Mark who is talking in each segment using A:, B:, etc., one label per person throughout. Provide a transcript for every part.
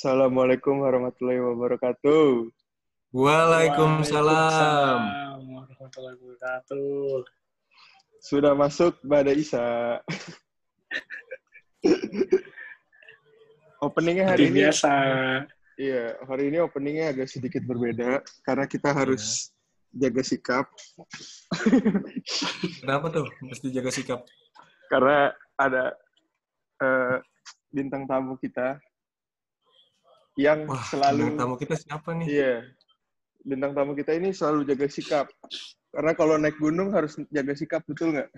A: Assalamualaikum warahmatullahi wabarakatuh.
B: Waalaikumsalam.
C: warahmatullahi wabarakatuh.
A: Sudah masuk Bada Isa. openingnya hari ini,
C: biasa.
A: iya hari ini openingnya agak sedikit berbeda karena kita harus jaga sikap
B: Kenapa tuh mesti jaga sikap?
A: karena ada eh, bintang tamu kita yang
B: Wah,
A: selalu
B: bintang tamu kita siapa nih?
A: Iya. Bintang tamu kita ini selalu jaga sikap. Karena kalau naik gunung harus jaga sikap, betul nggak?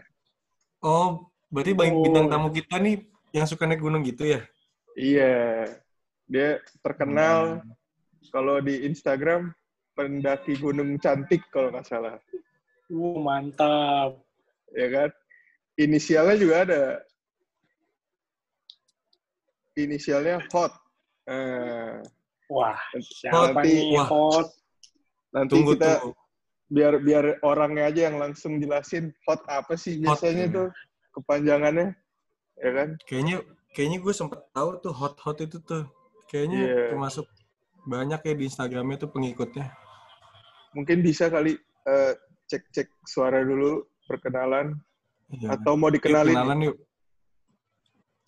B: Oh, berarti bang-
C: Oh.
B: bintang tamu kita nih yang suka naik gunung gitu ya?
A: Iya. Dia terkenal
B: Hmm.
A: kalau di Instagram pendaki gunung cantik kalau nggak salah.
C: Uh, mantap.
A: Ya kan? Inisialnya juga ada. Inisialnya hot. Eh,
C: Wah, siapa
A: Nanti-
C: nih
B: wah.
C: hot?
A: nanti
B: Tunggu
A: kita
B: tuh.
A: biar biar orangnya aja yang langsung jelasin hot apa sih
B: Hot,
A: biasanya
B: ya.
A: tuh kepanjangannya. Ya kan?
B: Kayaknya kayaknya gue sempet tahu tuh hot hot itu tuh. Kayaknya
A: Iya.
B: termasuk banyak ya di Instagramnya tuh pengikutnya.
A: mungkin bisa kali eh, cek-cek suara dulu perkenalan
B: Iya.
A: atau mau
B: Yuk,
A: dikenalin
B: kenalan yuk.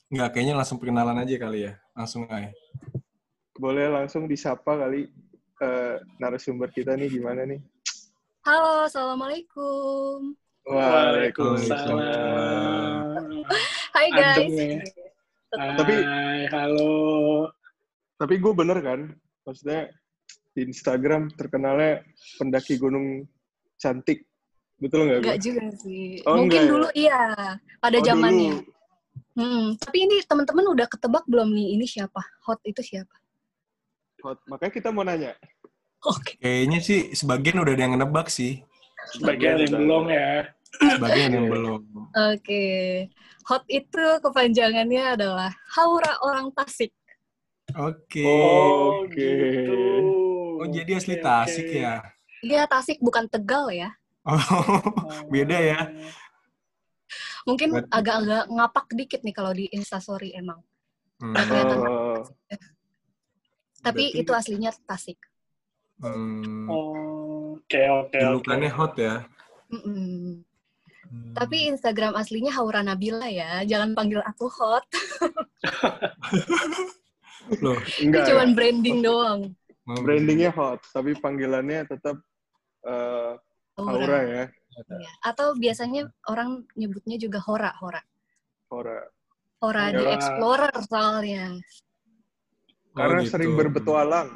B: Enggak, kayaknya langsung perkenalan aja kali ya. Langsung aja.
A: Boleh langsung disapa kali eh, narasumber kita nih gimana nih
D: Halo, assalamualaikum.
C: Waalaikumsalam.
D: Hai guys.
C: Adem ya.
A: Tapi-
C: Hai, halo.
A: tapi gue bener kan maksudnya di Instagram terkenalnya pendaki gunung cantik betul nggak
D: Enggak juga sih.
A: Oh,
D: Mungkin
A: enggak ya?
D: dulu iya, pada
A: Oh,
D: zamannya.
A: dulu.
D: Hmm, tapi ini teman-teman udah ketebak belum nih ini siapa? Hot itu siapa?
A: Hot. makanya kita mau nanya
D: Oke.
B: Kayaknya sih sebagian udah ada yang nebak sih.
C: Sebagian yang belum ya.
B: Sebagian yang
A: Iya.
B: belum.
D: Oke. Hot itu kepanjangannya adalah Haura orang Tasik.
B: Oke.
A: Oh, Oke.
C: gitu.
B: Oh, jadi asli Tasik ya?
D: Dia Tasik bukan Tegal ya.
B: Oh, beda ya.
D: Mungkin agak-agak ngapak dikit nih kalau di Instastory emang.
B: Hmm.
A: Oh,
D: Tapi
B: Berarti-
D: itu aslinya Tasik.
B: Hmm,
C: Oh, Oke, oke, oke.
B: julukannya hot ya.
D: Mm-mm.
B: Hmm.
D: Tapi Instagram aslinya Haura Nabila ya. Jangan panggil aku Hot.
B: loh,
D: Itu
A: enggak
D: cuma
A: ya.
D: branding doang.
A: brandingnya hot tapi panggilannya tetap eh, Aura ya
D: Iya. Atau biasanya orang nyebutnya juga Hora, Hora.
A: Hora
D: Hora di
A: Ya.
D: Explorer soalnya.
B: Oh,
A: karena
B: gitu.
A: sering berpetualang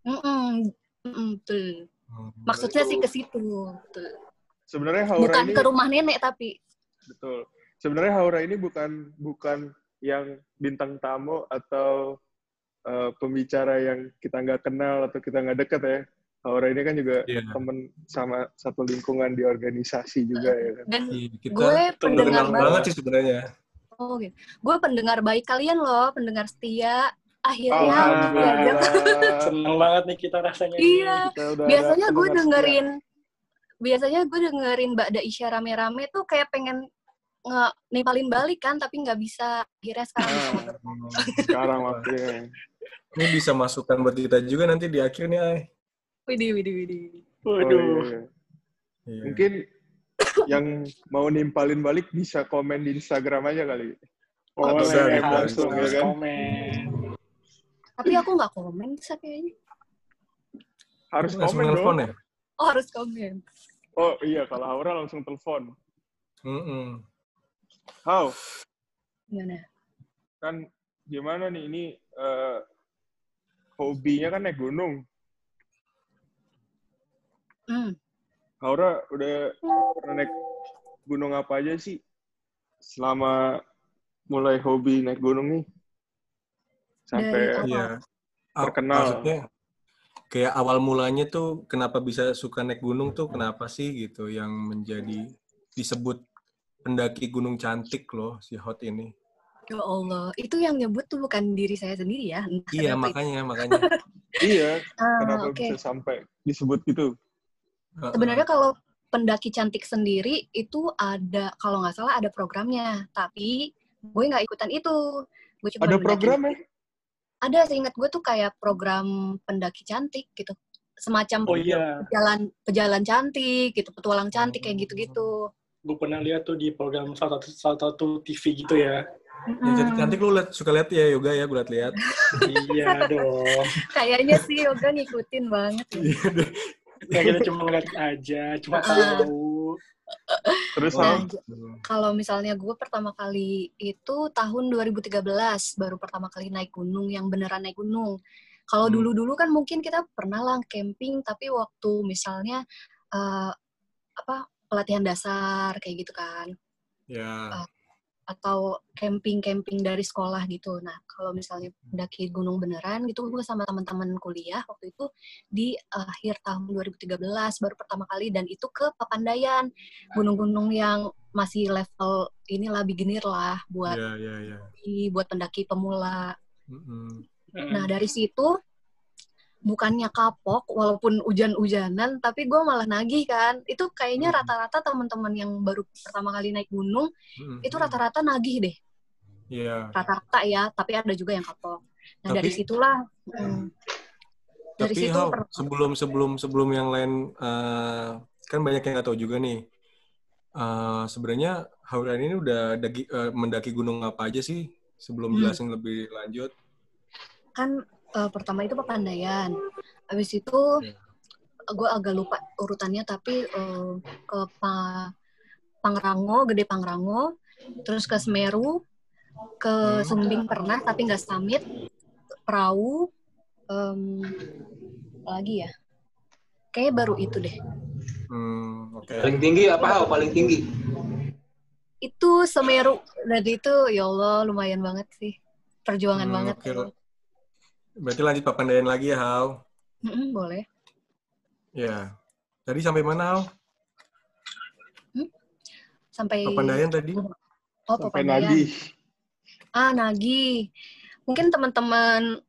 D: Mm-mm. Mm-mm, betul.
B: Hmm.
D: Maksudnya sih ke situ. Betul.
A: sebenarnya Haura
D: Bukan
A: ini
D: ke rumah nenek tapi.
A: Betul. Sebenarnya Haura ini bukan bukan yang bintang tamu atau eh, pembicara yang kita nggak kenal atau kita nggak deket ya. Haura ini kan juga
B: Iya.
A: temen sama satu lingkungan di organisasi juga ya kan.
D: Dan
B: Iya, kita
D: gue pendengar baik.
B: banget sih sebenarnya.
D: Oh, gitu. Gue pendengar baik kalian loh, pendengar setia. Akhirnya
A: Alhamdulillah.
D: diajak.
C: Seneng banget nih kita rasanya.
D: Iya.
A: Kita
D: biasanya gue dengerin biasanya gue dengerin Mbak Daisha rame-rame tuh kayak pengen nge nipalin balik kan tapi nggak bisa akhirnya sekarang bisa
A: Ah. setia. Sekarang waktunya.
B: Ini bisa masukan buat kita juga nanti di akhir nih, Ay.
D: Widih, widih, widih.
A: Oh,
C: Waduh.
A: iya.
B: Iya.
A: Mungkin yang mau nimpalin balik bisa komen di Instagram aja kali.
C: Boleh,
A: Bisa,
C: harus,
A: langsung, ya kan?
C: komen.
D: Tapi aku nggak komen bisa kayaknya.
A: Harus
B: Langsung
A: komen dong.
B: ya?
D: Oh harus komen.
A: Oh iya, kalau Haura langsung telepon.
B: Mm-mm.
A: How?
D: Gimana?
A: kan gimana nih ini eh, hobinya kan naik gunung.
D: Hmm.
A: Aura udah pernah naik gunung apa aja sih selama mulai hobi naik gunung nih? Sampai
D: Dari awal.
B: Iya. Ah,
A: Terkenal.
B: Maksudnya kayak awal mulanya tuh kenapa bisa suka naik gunung tuh kenapa sih gitu yang menjadi disebut pendaki gunung cantik loh si Hot ini.
D: Ya Allah, itu yang nyebut tuh bukan diri saya sendiri ya. Entah
B: Iya makanya makanya.
A: iya,
D: Ah,
A: kenapa
D: Oke.
A: bisa sampai disebut gitu?
D: Sebenarnya kalau pendaki cantik sendiri itu ada kalau nggak salah ada programnya, tapi gue nggak ikutan itu. Gue cuma
A: Ada
D: mendaki-
A: program ya?
D: Ada seingat gue tuh kayak program pendaki cantik gitu semacam
C: Oh iya,
D: pejalan pejalan cantik gitu petualang cantik kayak gitu-gitu
C: gue pernah lihat tuh di program salah satu, salah satu TV gitu ya.
B: Yang cantik cantik lu liat, suka lihat ya yoga ya, gue liat lihat.
C: iya dong.
D: kayaknya sih yoga ngikutin banget ya.
B: Iya deh.
C: Ya kita cuma ngeliat aja, cuma
D: Ah.
C: tahu.
A: Terus
D: Nah, j- kalau misalnya gue pertama kali itu tahun 2013 baru pertama kali naik gunung yang beneran naik gunung. Kalau
B: Hmm.
D: dulu-dulu kan mungkin kita pernah lah camping tapi waktu misalnya eh, apa pelatihan dasar kayak gitu kan
B: Ya.
D: Atau camping-camping dari sekolah gitu. Nah, kalau misalnya mendaki gunung beneran gitu gue sama teman-teman kuliah waktu itu di akhir tahun 2013 baru pertama kali dan itu ke Papandayan. Gunung-gunung yang masih level inilah beginner lah buat
B: ya, ya.
D: di- buat pendaki pemula.
B: Mm-mm.
D: Nah, dari situ bukannya kapok walaupun hujan-hujanan tapi gue malah nagih kan. Itu kayaknya
B: Hmm.
D: rata-rata teman-teman yang baru pertama kali naik gunung
B: Mm-mm.
D: itu rata-rata nagih deh.
B: Iya.
D: rata-rata ya, tapi ada juga yang kapok. Nah dari
B: Tapi-
D: situlah, mm, dari
B: Tapi
D: situ per-
B: sebelum sebelum sebelum yang lain eh, kan banyak yang nggak tahu juga nih. Eh, Sebenarnya Hauran ini udah dagi- eh, mendaki gunung apa aja sih? Sebelum
D: Hmm.
B: jelasin lebih lanjut.
D: kan eh, pertama itu Papandayan, habis itu
B: Iya.
D: gue agak lupa urutannya, tapi eh, ke Pa- Pangrango, Gede Pangrango, terus ke Semeru, ke
B: Hmm.
D: Sumbing pernah tapi nggak summit, perahu, em, apa lagi ya? Kayaknya baru itu deh.
B: Hmm, oke.
E: Paling tinggi apa? Paling tinggi?
D: Itu Semeru, dan itu ya Allah lumayan banget sih, perjuangan
B: Hmm,
D: banget.
B: oke. Berarti lanjut Papandayan lagi ya, Hao.
D: Mm-mm, boleh.
B: Ya. Tadi sampai mana, Hao?
D: Sampai
B: Papandayan tadi?
D: Oh,
A: sampai
D: Papandayan.
A: nagih.
D: Ah, Nagi. Mungkin teman-teman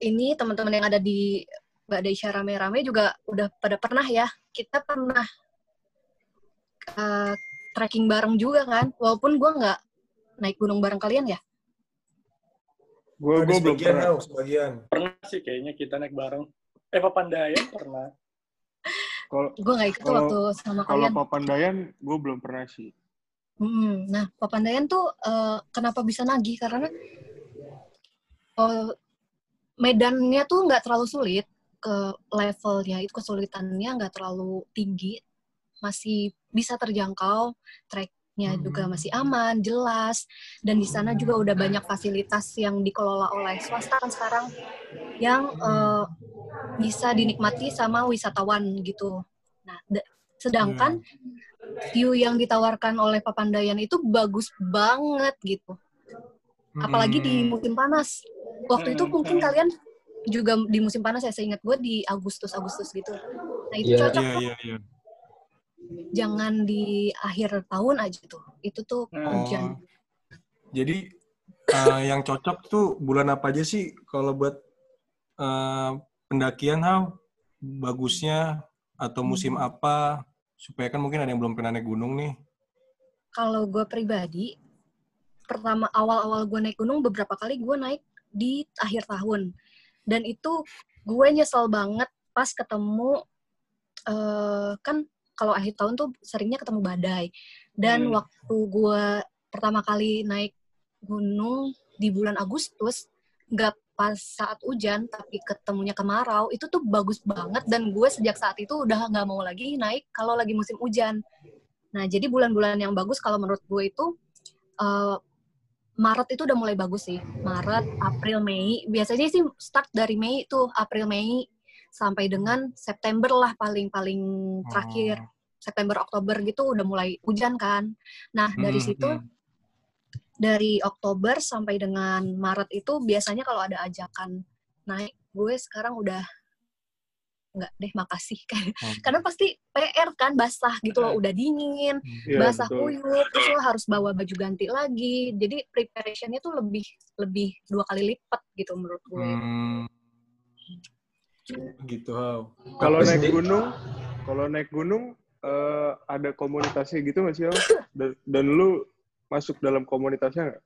D: ini teman-teman yang ada di Mbak Daisha rame-rame juga udah pada pernah ya. Kita pernah eh, trekking bareng juga kan. Walaupun gua nggak naik gunung bareng kalian ya.
A: Gue gue belum
B: sebagian,
A: pernah.
B: Hao, sebagian.
C: Pernah sih kayaknya kita naik bareng. Eh, Papandayan pernah.
A: Kalau
D: Gue nggak ikut
A: Kalau-
D: waktu sama
A: kalau
D: kalian.
A: Papandayan gue belum pernah sih.
D: Mm, Nah, Papandayan tuh eh, kenapa bisa nagih? Karena eh, medannya tuh nggak terlalu sulit, ke levelnya itu kesulitannya nggak terlalu tinggi, masih bisa terjangkau, treknya juga masih aman, jelas, dan di sana juga udah banyak fasilitas yang dikelola oleh swasta kan sekarang, yang eh, bisa dinikmati sama wisatawan gitu. Nah, da- sedangkan view yang ditawarkan oleh Papandayan itu bagus banget gitu. Apalagi di
B: Hmm.
D: musim panas. Waktu itu mungkin kalian juga di musim panas ya, seingat gue di Agustus-Agustus gitu. Nah itu
E: Iya.
D: cocok
B: Iya,
D: tuh,
B: iya, iya.
D: Jangan di akhir tahun aja tuh. Itu tuh
C: Hmm.
D: hujan.
B: Oh. Jadi eh, yang cocok tuh bulan apa aja sih kalau buat eh, pendakian, Hao? Bagusnya atau musim
D: Hmm.
B: apa? Supaya kan mungkin ada yang belum pernah naik gunung nih.
D: Kalau gue pribadi, pertama awal-awal gue naik gunung, beberapa kali gue naik di akhir tahun. Dan itu gue nyesel banget pas ketemu, eh, kan kalau akhir tahun tuh seringnya ketemu badai. Dan
C: Hmm.
D: waktu gue pertama kali naik gunung di bulan Agustus, nggak pas saat hujan, tapi ketemunya kemarau, itu tuh bagus banget. Dan gue sejak saat itu udah nggak mau lagi naik kalau lagi musim hujan. Nah, jadi bulan-bulan yang bagus kalau menurut gue itu eh, Maret itu udah mulai bagus sih. Maret, April, Mei. Biasanya sih start dari Mei tuh, April, Mei sampai dengan September lah paling-paling terakhir.
B: Oh.
D: September, Oktober gitu udah mulai hujan kan. Nah, dari
B: Hmm,
D: situ
B: hmm.
D: dari Oktober sampai dengan Maret itu biasanya kalau ada ajakan naik, gue sekarang udah nggak deh makasih
B: Oh.
D: karena pasti PR kan basah gitu loh udah dingin
A: Iya,
D: basah
A: betul.
D: kuyup terus lo harus bawa baju ganti lagi jadi preparationnya tuh lebih lebih dua kali lipat gitu menurut gue
B: Hmm. Gitu.
A: Kalau naik gunung, kalau naik gunung eh, ada komunitasnya gitu nggak sih? Dan, dan lu masuk dalam komunitasnya nggak?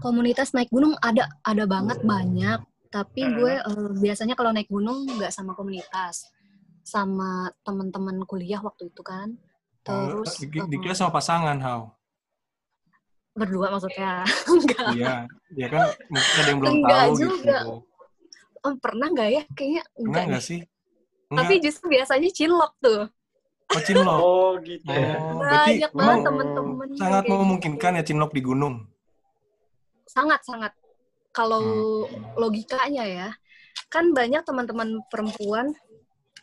D: komunitas naik gunung ada ada banget banyak tapi
A: Hmm.
D: gue eh, biasanya kalau naik gunung nggak sama komunitas sama teman-teman kuliah waktu itu kan
B: Oh,
D: terus
B: di, di
D: eh,
B: kelas sama pasangan, How?
D: berdua maksudnya enggak
B: Iya, ya kan mungkin ada yang belum
D: Enggak
B: tahu
D: juga.
B: gitu.
D: Oh, pernah nggak ya kayaknya
B: Enggak
D: enggak
B: enggak
D: deh.
B: sih?
D: tapi
B: Enggak.
D: justru biasanya cinlok tuh
B: Oh, cinlok.
C: Oh gitu ya.
B: Oh,
D: banyak banget temen-temen yang
B: sangat
D: kayak gitu.
B: memungkinkan ya cinlok di gunung.
D: sangat sangat kalau
B: Hmm.
D: logikanya ya kan banyak teman-teman perempuan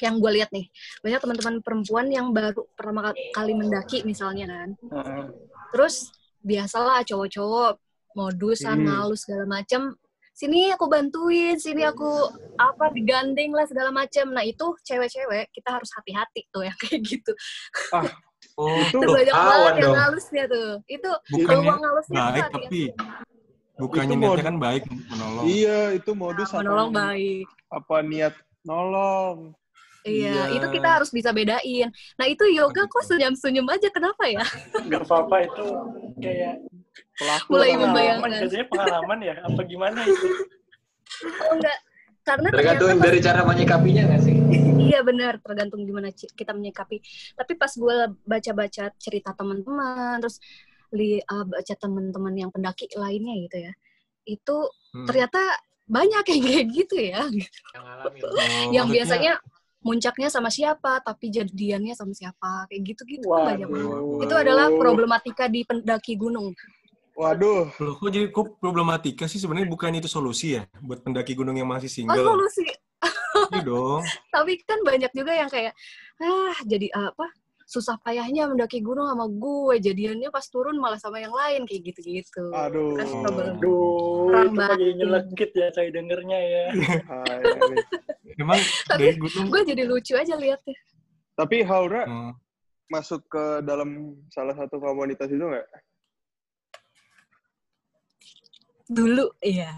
D: yang gue lihat nih banyak teman-teman perempuan yang baru pertama kali mendaki misalnya kan
C: Heeh.
D: terus biasalah cowok-cowok modusan
A: Hmm.
D: ngalus segala macam sini aku bantuin sini aku apa digandeng lah segala macam nah itu cewek-cewek kita harus hati-hati tuh yang kayak gitu
B: Oh,
A: Itu
D: banyak banget yang
E: dong.
D: ngalusnya tuh itu
B: bukannya
D: tuh
B: baik
D: hati-hati.
B: tapi bukannya
A: Itu
B: niatnya kan baik menolong.
A: Iya, itu modus
D: Nah, menolong
A: apa,
D: baik
A: apa niat nolong.
D: Iya,
B: Iya.
D: itu kita harus bisa bedain. Nah, itu yoga kok senyum-senyum aja, kenapa ya?
C: Gak apa-apa itu kayak
A: Pelaku
D: Mulai
A: lah.
D: membayang-
C: pengalaman. Biasanya pengalaman ya. Apa gimana itu?
D: Oh, enggak. Karena
E: Tergantung
D: ternyata
E: dari cara menyikapinya nggak sih?
D: iya benar, tergantung gimana kita menyikapi. Tapi pas gue baca-baca cerita teman-teman, terus li, uh, baca teman-teman yang pendaki lainnya gitu ya, itu
B: Hmm.
D: ternyata banyak yang kayak gitu ya,
E: Yang ngalamin.
B: Oh,
D: yang biasanya muncaknya sama siapa, tapi jadiannya sama siapa, kayak gitu-gitu kan banyak banget. Itu adalah problematika di pendaki gunung.
A: Waduh.
B: Loh, kok jadi kok problematika sih sebenarnya bukan itu solusi ya buat pendaki gunung yang masih
D: Oh,
B: single.
D: solusi.
B: Iya dong.
D: tapi kan banyak juga yang kayak ah jadi apa susah payahnya mendaki gunung sama gue jadiannya pas turun malah sama yang lain kayak gitu-gitu
A: Aduh.
D: kan
C: Aduh, kok jadi nyelekit ya saya dengernya ya.
B: Emang
D: Tapi
B: dari gunung
D: gue jadi lucu aja liatnya
A: Tapi Haura
B: Hmm.
A: masuk ke dalam salah satu komunitas itu nggak?
D: Dulu iya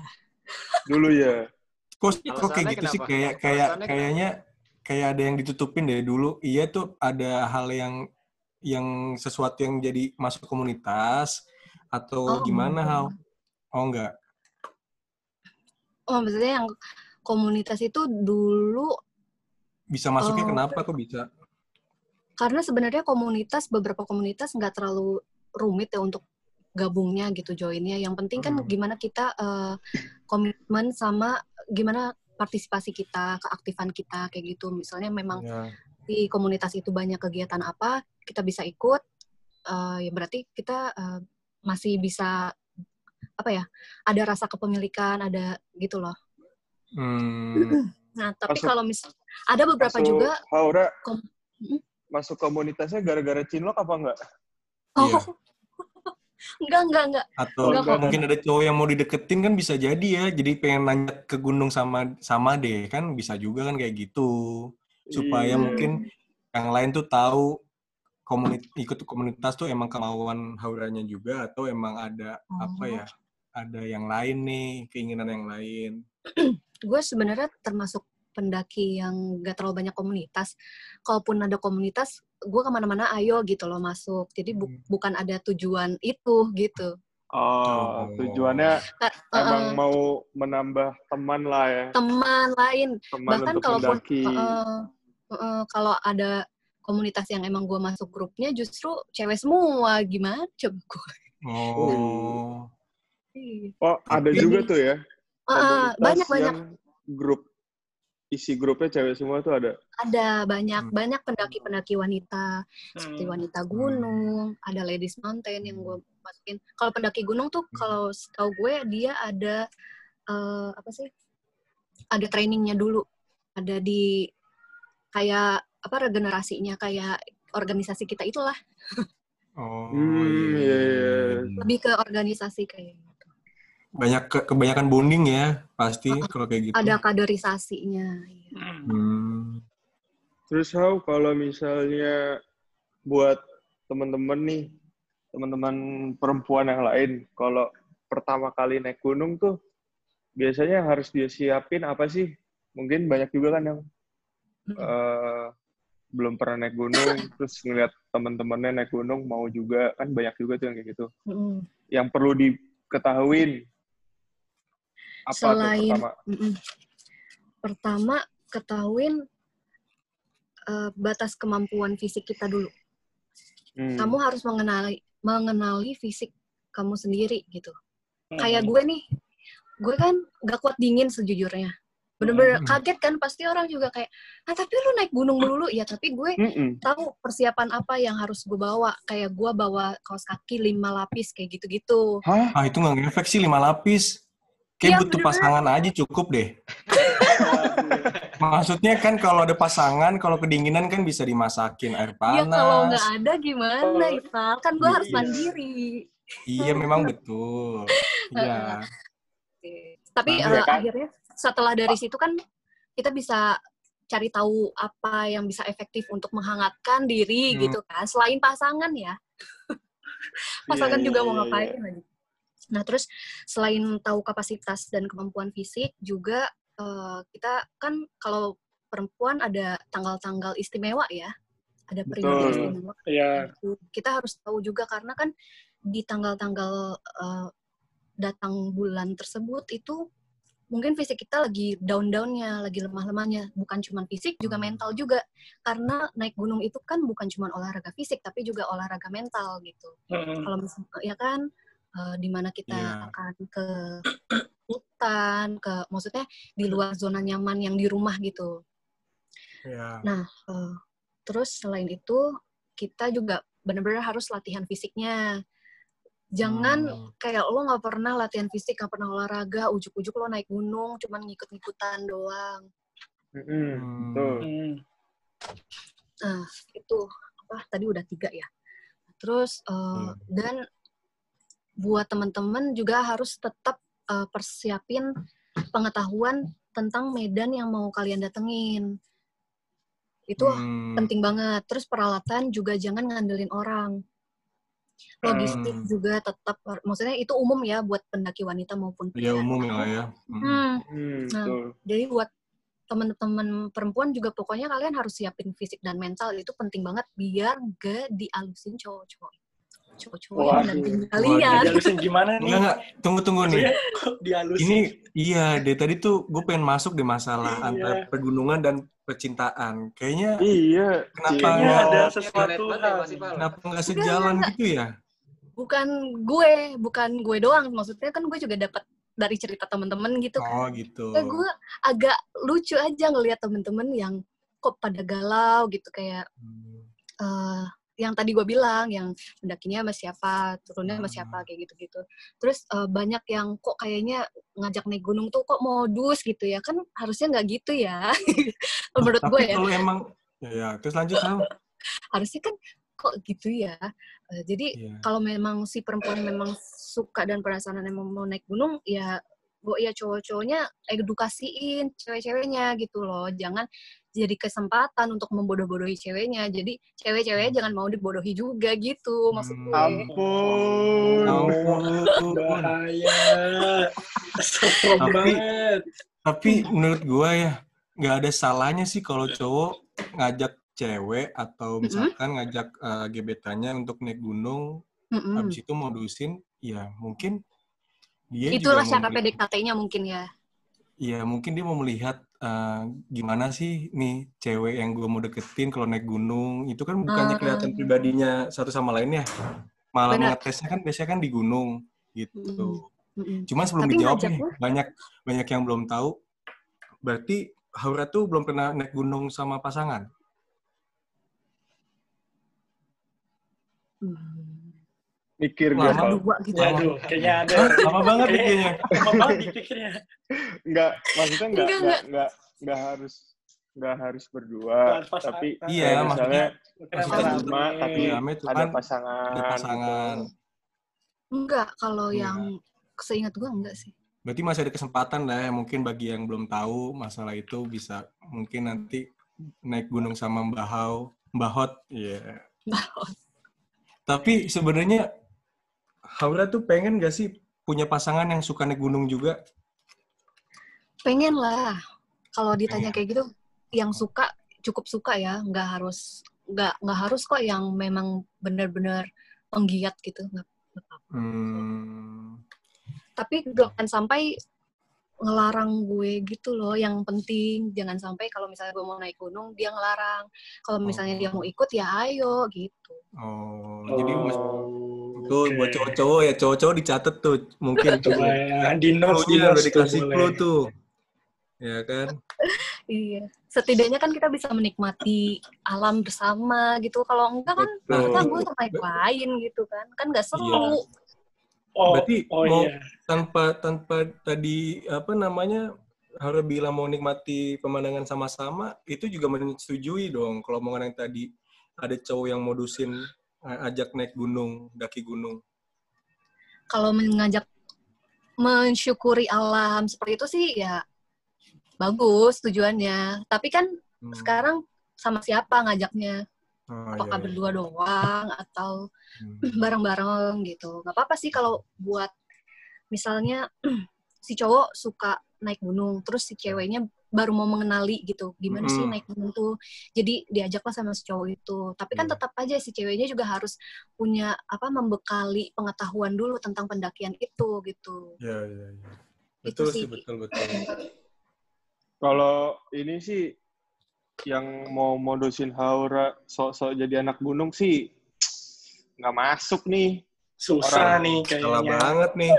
A: Dulu ya.
B: Kok, kok kayak gitu sih
E: kenapa?
B: kayak kayak
E: Alasannya
B: kayaknya kayak ada yang ditutupin dari dulu. Iya tuh ada hal yang yang sesuatu yang jadi masuk komunitas atau
D: Oh,
B: gimana hal? Oh enggak.
D: oh maksudnya yang komunitas itu dulu
B: Bisa masuknya
D: Oh.
B: kenapa kok bisa?
D: karena sebenarnya komunitas beberapa komunitas nggak terlalu rumit ya untuk gabungnya gitu joinnya yang penting kan
B: Hmm.
D: gimana kita eh, komitmen sama gimana partisipasi kita keaktifan kita kayak gitu misalnya memang
B: Ya.
D: di komunitas itu banyak kegiatan apa kita bisa ikut eh, ya berarti kita eh, masih bisa apa ya ada rasa kepemilikan ada gitu loh
B: Hmm.
D: nah tapi
A: Masuk-
D: kalau mis ada beberapa
A: Masuk-
D: juga
A: Haura
D: kom- Mm.
A: masuk komunitasnya gara-gara cinlok apa enggak?
D: oh
B: Iya.
D: Enggak enggak enggak
B: Atau
D: Enggak
A: kok.
B: mungkin ada cowok yang mau dideketin kan bisa jadi ya. Jadi pengen nanya ke gunung sama sama deh kan bisa juga kan kayak gitu. Supaya
A: Iya.
B: mungkin yang lain tuh tahu komunit ikut komunitas tuh emang kemauan hauranya juga atau emang ada apa
D: Oh.
B: ya? Ada yang lain nih, keinginan yang lain.
D: gue sebenarnya termasuk pendaki yang gak terlalu banyak komunitas. Kalaupun ada komunitas, gue ke mana-mana ayo gitu loh masuk. Jadi bu-
B: Hmm.
D: bukan ada tujuan itu gitu.
A: Oh,
B: Oh.
A: tujuannya
D: Ka-
A: emang
D: eh,
A: mau menambah teman lah ya.
D: teman lain.
A: Teman
D: Bahkan kalaupun eh, eh, kalau ada komunitas yang emang gue masuk grupnya justru cewek semua gimana coba gue.
B: Oh.
A: Oh, ada juga tuh ya. Komunitas
D: banyak banyak
A: yang grup isi grupnya cewek semua tuh ada.
D: ada banyak
B: Hmm.
D: banyak pendaki-pendaki wanita seperti
C: Hmm.
D: wanita gunung, ada ladies mountain yang gue masukin. Kalau pendaki gunung tuh
B: Hmm.
D: kalau setahu gue dia ada eh, apa sih? Ada trainingnya dulu. Ada di kayak apa regenerasinya kayak organisasi kita itulah
B: Oh.
A: Hmm, iya, iya.
D: lebih ke organisasi kayak gitu.
B: Banyak ke- kebanyakan bonding ya pasti kalau kayak gitu.
D: Ada kaderisasinya. iya.
C: Hmm.
B: Hmm.
A: Terus how kalau misalnya buat teman-teman nih, teman-teman perempuan yang lain, kalau pertama kali naik gunung tuh biasanya yang harus dia siapin apa sih? Mungkin banyak juga kan yang eh, belum pernah naik gunung, terus ngeliat teman-temannya naik gunung mau juga kan banyak juga tuh yang kayak gitu.
D: Mm-mm.
A: Yang perlu ketahuin? Apa
D: Selain-
A: pertama?
D: Mm-mm. Pertama, ketahuin eh, batas kemampuan fisik kita dulu.
A: Hmm.
D: Kamu harus mengenali mengenali fisik kamu sendiri gitu.
C: Hmm.
D: Kayak gue nih, gue kan gak kuat dingin sejujurnya. Bener-bener
B: Hmm.
D: kaget kan, pasti orang juga kayak, ah tapi lu naik gunung melulu. Ya tapi gue
A: Mm-mm.
D: tahu persiapan apa yang harus gue bawa. Kayak gue bawa kaos kaki lima lapis kayak gitu-gitu.
A: Hah?
B: Ah itu nggak ngefek sih lima lapis. Kayak
D: Iya,
B: butuh
D: bener.
B: pasangan aja cukup deh. Maksudnya kan kalau ada pasangan, kalau kedinginan kan bisa dimasakin air
D: Ya
B: panas.
D: kalau nggak ada gimana,
C: Oh,
D: Ival? Kan gue harus
C: iya.
D: mandiri.
B: Iya memang betul. Iya.
D: Tapi
A: Nah, ya kan?
D: akhirnya setelah dari situ kan kita bisa cari tahu apa yang bisa efektif untuk menghangatkan diri
B: Hmm.
D: gitu kan. Selain pasangan ya. pasangan
A: Iya,
D: juga
A: iya,
D: mau
A: iya,
D: ngapain lagi. Nah, terus selain tahu kapasitas dan kemampuan fisik juga eh, kita kan kalau perempuan ada tanggal-tanggal istimewa ya. Ada periode
A: Betul.
D: istimewa
C: Iya.
D: gitu. Kita harus tahu juga karena kan di tanggal-tanggal eh, datang bulan tersebut itu mungkin fisik kita lagi down-downnya, lagi lemah-lemahnya. Bukan cuma fisik, juga mental juga. Karena naik gunung itu kan bukan cuma olahraga fisik, tapi juga olahraga mental gitu.
C: Mm-mm.
D: Kalau misalnya, ya kan, eh, di mana kita
B: Iya.
D: akan ke hutan, ke maksudnya di luar zona nyaman yang di rumah gitu.
B: Iya.
D: Nah, eh, terus selain itu kita juga benar-benar harus latihan fisiknya. Jangan
B: Hmm.
D: kayak lo nggak pernah latihan fisik, nggak pernah olahraga, ujuk-ujuk lo naik gunung, cuman ngikut-ngikutan doang.
B: Hmm.
A: Betul.
C: Mm.
D: Nah, itu apa? Tadi udah tiga ya. Terus eh,
B: Iya.
D: dan buat teman-teman juga harus tetap eh, persiapin pengetahuan tentang medan yang mau kalian datengin. Itu
B: Hmm.
D: penting banget. Terus peralatan juga jangan ngandelin orang. Logistik
B: Hmm.
D: juga tetap, maksudnya itu umum ya buat pendaki wanita maupun pria.
B: Iya umum ya lah ya. Hmm.
D: Hmm,
A: Hmm,
D: Nah.
A: betul.
D: jadi buat teman-teman perempuan juga pokoknya kalian harus siapin fisik dan mental itu penting banget biar gak dialusin cowok-cowok. Cowok-cowok nanti kalian.
C: Dihalusin gimana nih?
B: Enggak enggak, tunggu tunggu nih.
C: Dihalusin?
B: Ini iya, dari tadi tuh gue pengen masuk di masalah
C: Iya.
B: antara pegunungan dan percintaan. Kayaknya
A: Iya.
B: Kenapa.
C: Kayaknya ada sesuatu
E: ya,
C: hal.
B: Kenapa nggak
D: Enggak,
B: sejalan
D: enggak.
B: gitu ya?
D: Bukan gue, bukan gue doang. Maksudnya kan gue juga dapat dari cerita temen-temen gitu kan.
B: Oh gitu.
D: Ya gue agak lucu aja ngelihat temen-temen yang kok pada galau gitu kayak
B: Hmm.
D: eh yang tadi gue bilang yang mendakinya sama siapa turunnya sama
B: Hmm.
D: siapa kayak gitu-gitu. Terus eh, banyak yang kok kayaknya ngajak naik gunung tuh kok modus gitu ya. Kan harusnya nggak gitu ya. Menurut
B: Tapi
D: gue ya.
B: kalau emang ya terus lanjut
D: harusnya kan kok gitu ya. Eh, jadi
B: Iya.
D: kalau memang si perempuan memang suka dan penasaran emang mau naik gunung ya gue ya cowok-cowoknya edukasiin cewek-ceweknya gitu loh. Jangan jadi kesempatan untuk membodoh-bodohi ceweknya jadi cewek-ceweknya jangan mau dibodohi juga gitu maksud
B: Hmm.
D: gue
A: Ampun.
B: Ampun.
C: Bahaya.
B: Tapi-
C: banget.
B: Tapi menurut gua ya nggak ada salahnya sih kalau cowok ngajak cewek atau misalkan ngajak eh, gebetannya untuk naik gunung,
D: Mm-mm.
B: habis itu modusin, ya mungkin dia
D: itulah
B: juga
D: cara PDKT-nya mungkin ya
B: Iya mungkin dia mau melihat eh, gimana sih nih cewek yang gua mau deketin kalau naik gunung itu kan bukannya
D: Ah.
B: kelihatan pribadinya satu sama lain ya, malah ngetesnya kan biasanya kan di gunung gitu.
D: Mm-mm. Mm-mm.
B: Cuma sebelum
D: Tapi
B: dijawab nih, banyak banyak yang belum tahu. Berarti Haura tuh belum pernah naik gunung sama pasangan.
D: Hmm.
A: Mikir
B: Lama.
A: gue
D: dua gitu
C: Waduh, kayaknya ada.
B: Lama banget nih kayaknya.
C: Lama banget dipikirnya.
A: Enggak, maksudnya enggak,
D: Enggak,
A: enggak, enggak, harus enggak harus berdua,
C: Harus pasangan.
A: tapi
B: Iya,
C: rame-rame.
A: cuma, tapi
B: Iya,
A: ada
B: kan
A: pasangan.
B: ada pasangan.
A: gitu.
D: enggak kalau
B: Enggak.
D: yang seingat gue enggak sih
B: Berarti masih ada kesempatan lah ya, mungkin bagi yang belum tahu masalah itu bisa mungkin nanti naik gunung sama Mbah Hau, Mbah Hot. Iya. Tapi sebenarnya Haura tuh pengen gak sih punya pasangan yang suka naik gunung juga?
D: pengen lah kalau ditanya
B: Pengen.
D: kayak gitu yang suka cukup suka ya nggak harus nggak nggak harus kok yang memang benar-benar penggiat gitu nggak nggak apa-apa
B: Hmm.
D: tapi jangan sampai ngelarang gue gitu loh yang penting jangan sampai kalau misalnya gue mau naik gunung dia ngelarang kalau misalnya dia mau ikut ya ayo gitu
B: Oh, jadi mas
C: Oh,
B: itu
C: oke.
B: buat cowok-cowok ya cowok-cowok dicatat tuh mungkin
C: Coba ya, di notes, di
B: Clue-nya
C: notes
B: udah
C: tuh
B: dikasih clue tuh. Ya kan?
D: iya setidaknya kan kita bisa menikmati alam bersama gitu kalau enggak kan
A: Betul.
D: kita gue sama yang lain gitu kan kan nggak seru
B: Iya.
C: Oh,
B: Berarti
C: oh
B: mau-
C: iya.
B: Tanpa tanpa tadi apa namanya harus bilang mau nikmati pemandangan sama-sama, itu juga menyetujui dong kalau omongan yang tadi ada cowok yang modusin ajak naik gunung, daki gunung.
D: kalau mengajak mensyukuri alam seperti itu sih ya bagus tujuannya tapi kan
B: Hmm.
D: sekarang sama siapa ngajaknya
B: Oh,
D: apakah
B: iya, iya.
D: berdua doang atau
B: Hmm.
D: bareng-bareng gitu nggak apa-apa sih kalau buat misalnya si cowok suka naik gunung terus si ceweknya baru mau mengenali gitu gimana sih
B: Mm.
D: naik gunung tuh jadi diajaklah sama si cowok itu tapi kan
B: Iya.
D: tetap aja si ceweknya juga harus punya apa membekali pengetahuan dulu tentang pendakian itu gitu
B: Iya, iya, iya.
D: Itu
B: Betul
D: sih.
B: sih, betul, betul.
A: Kalau ini sih yang mau modusin Haura sok-sok jadi anak gunung sih nggak masuk nih.
C: Susah
A: Orang-
C: nih
B: Salah
C: kayaknya.
B: banget nih.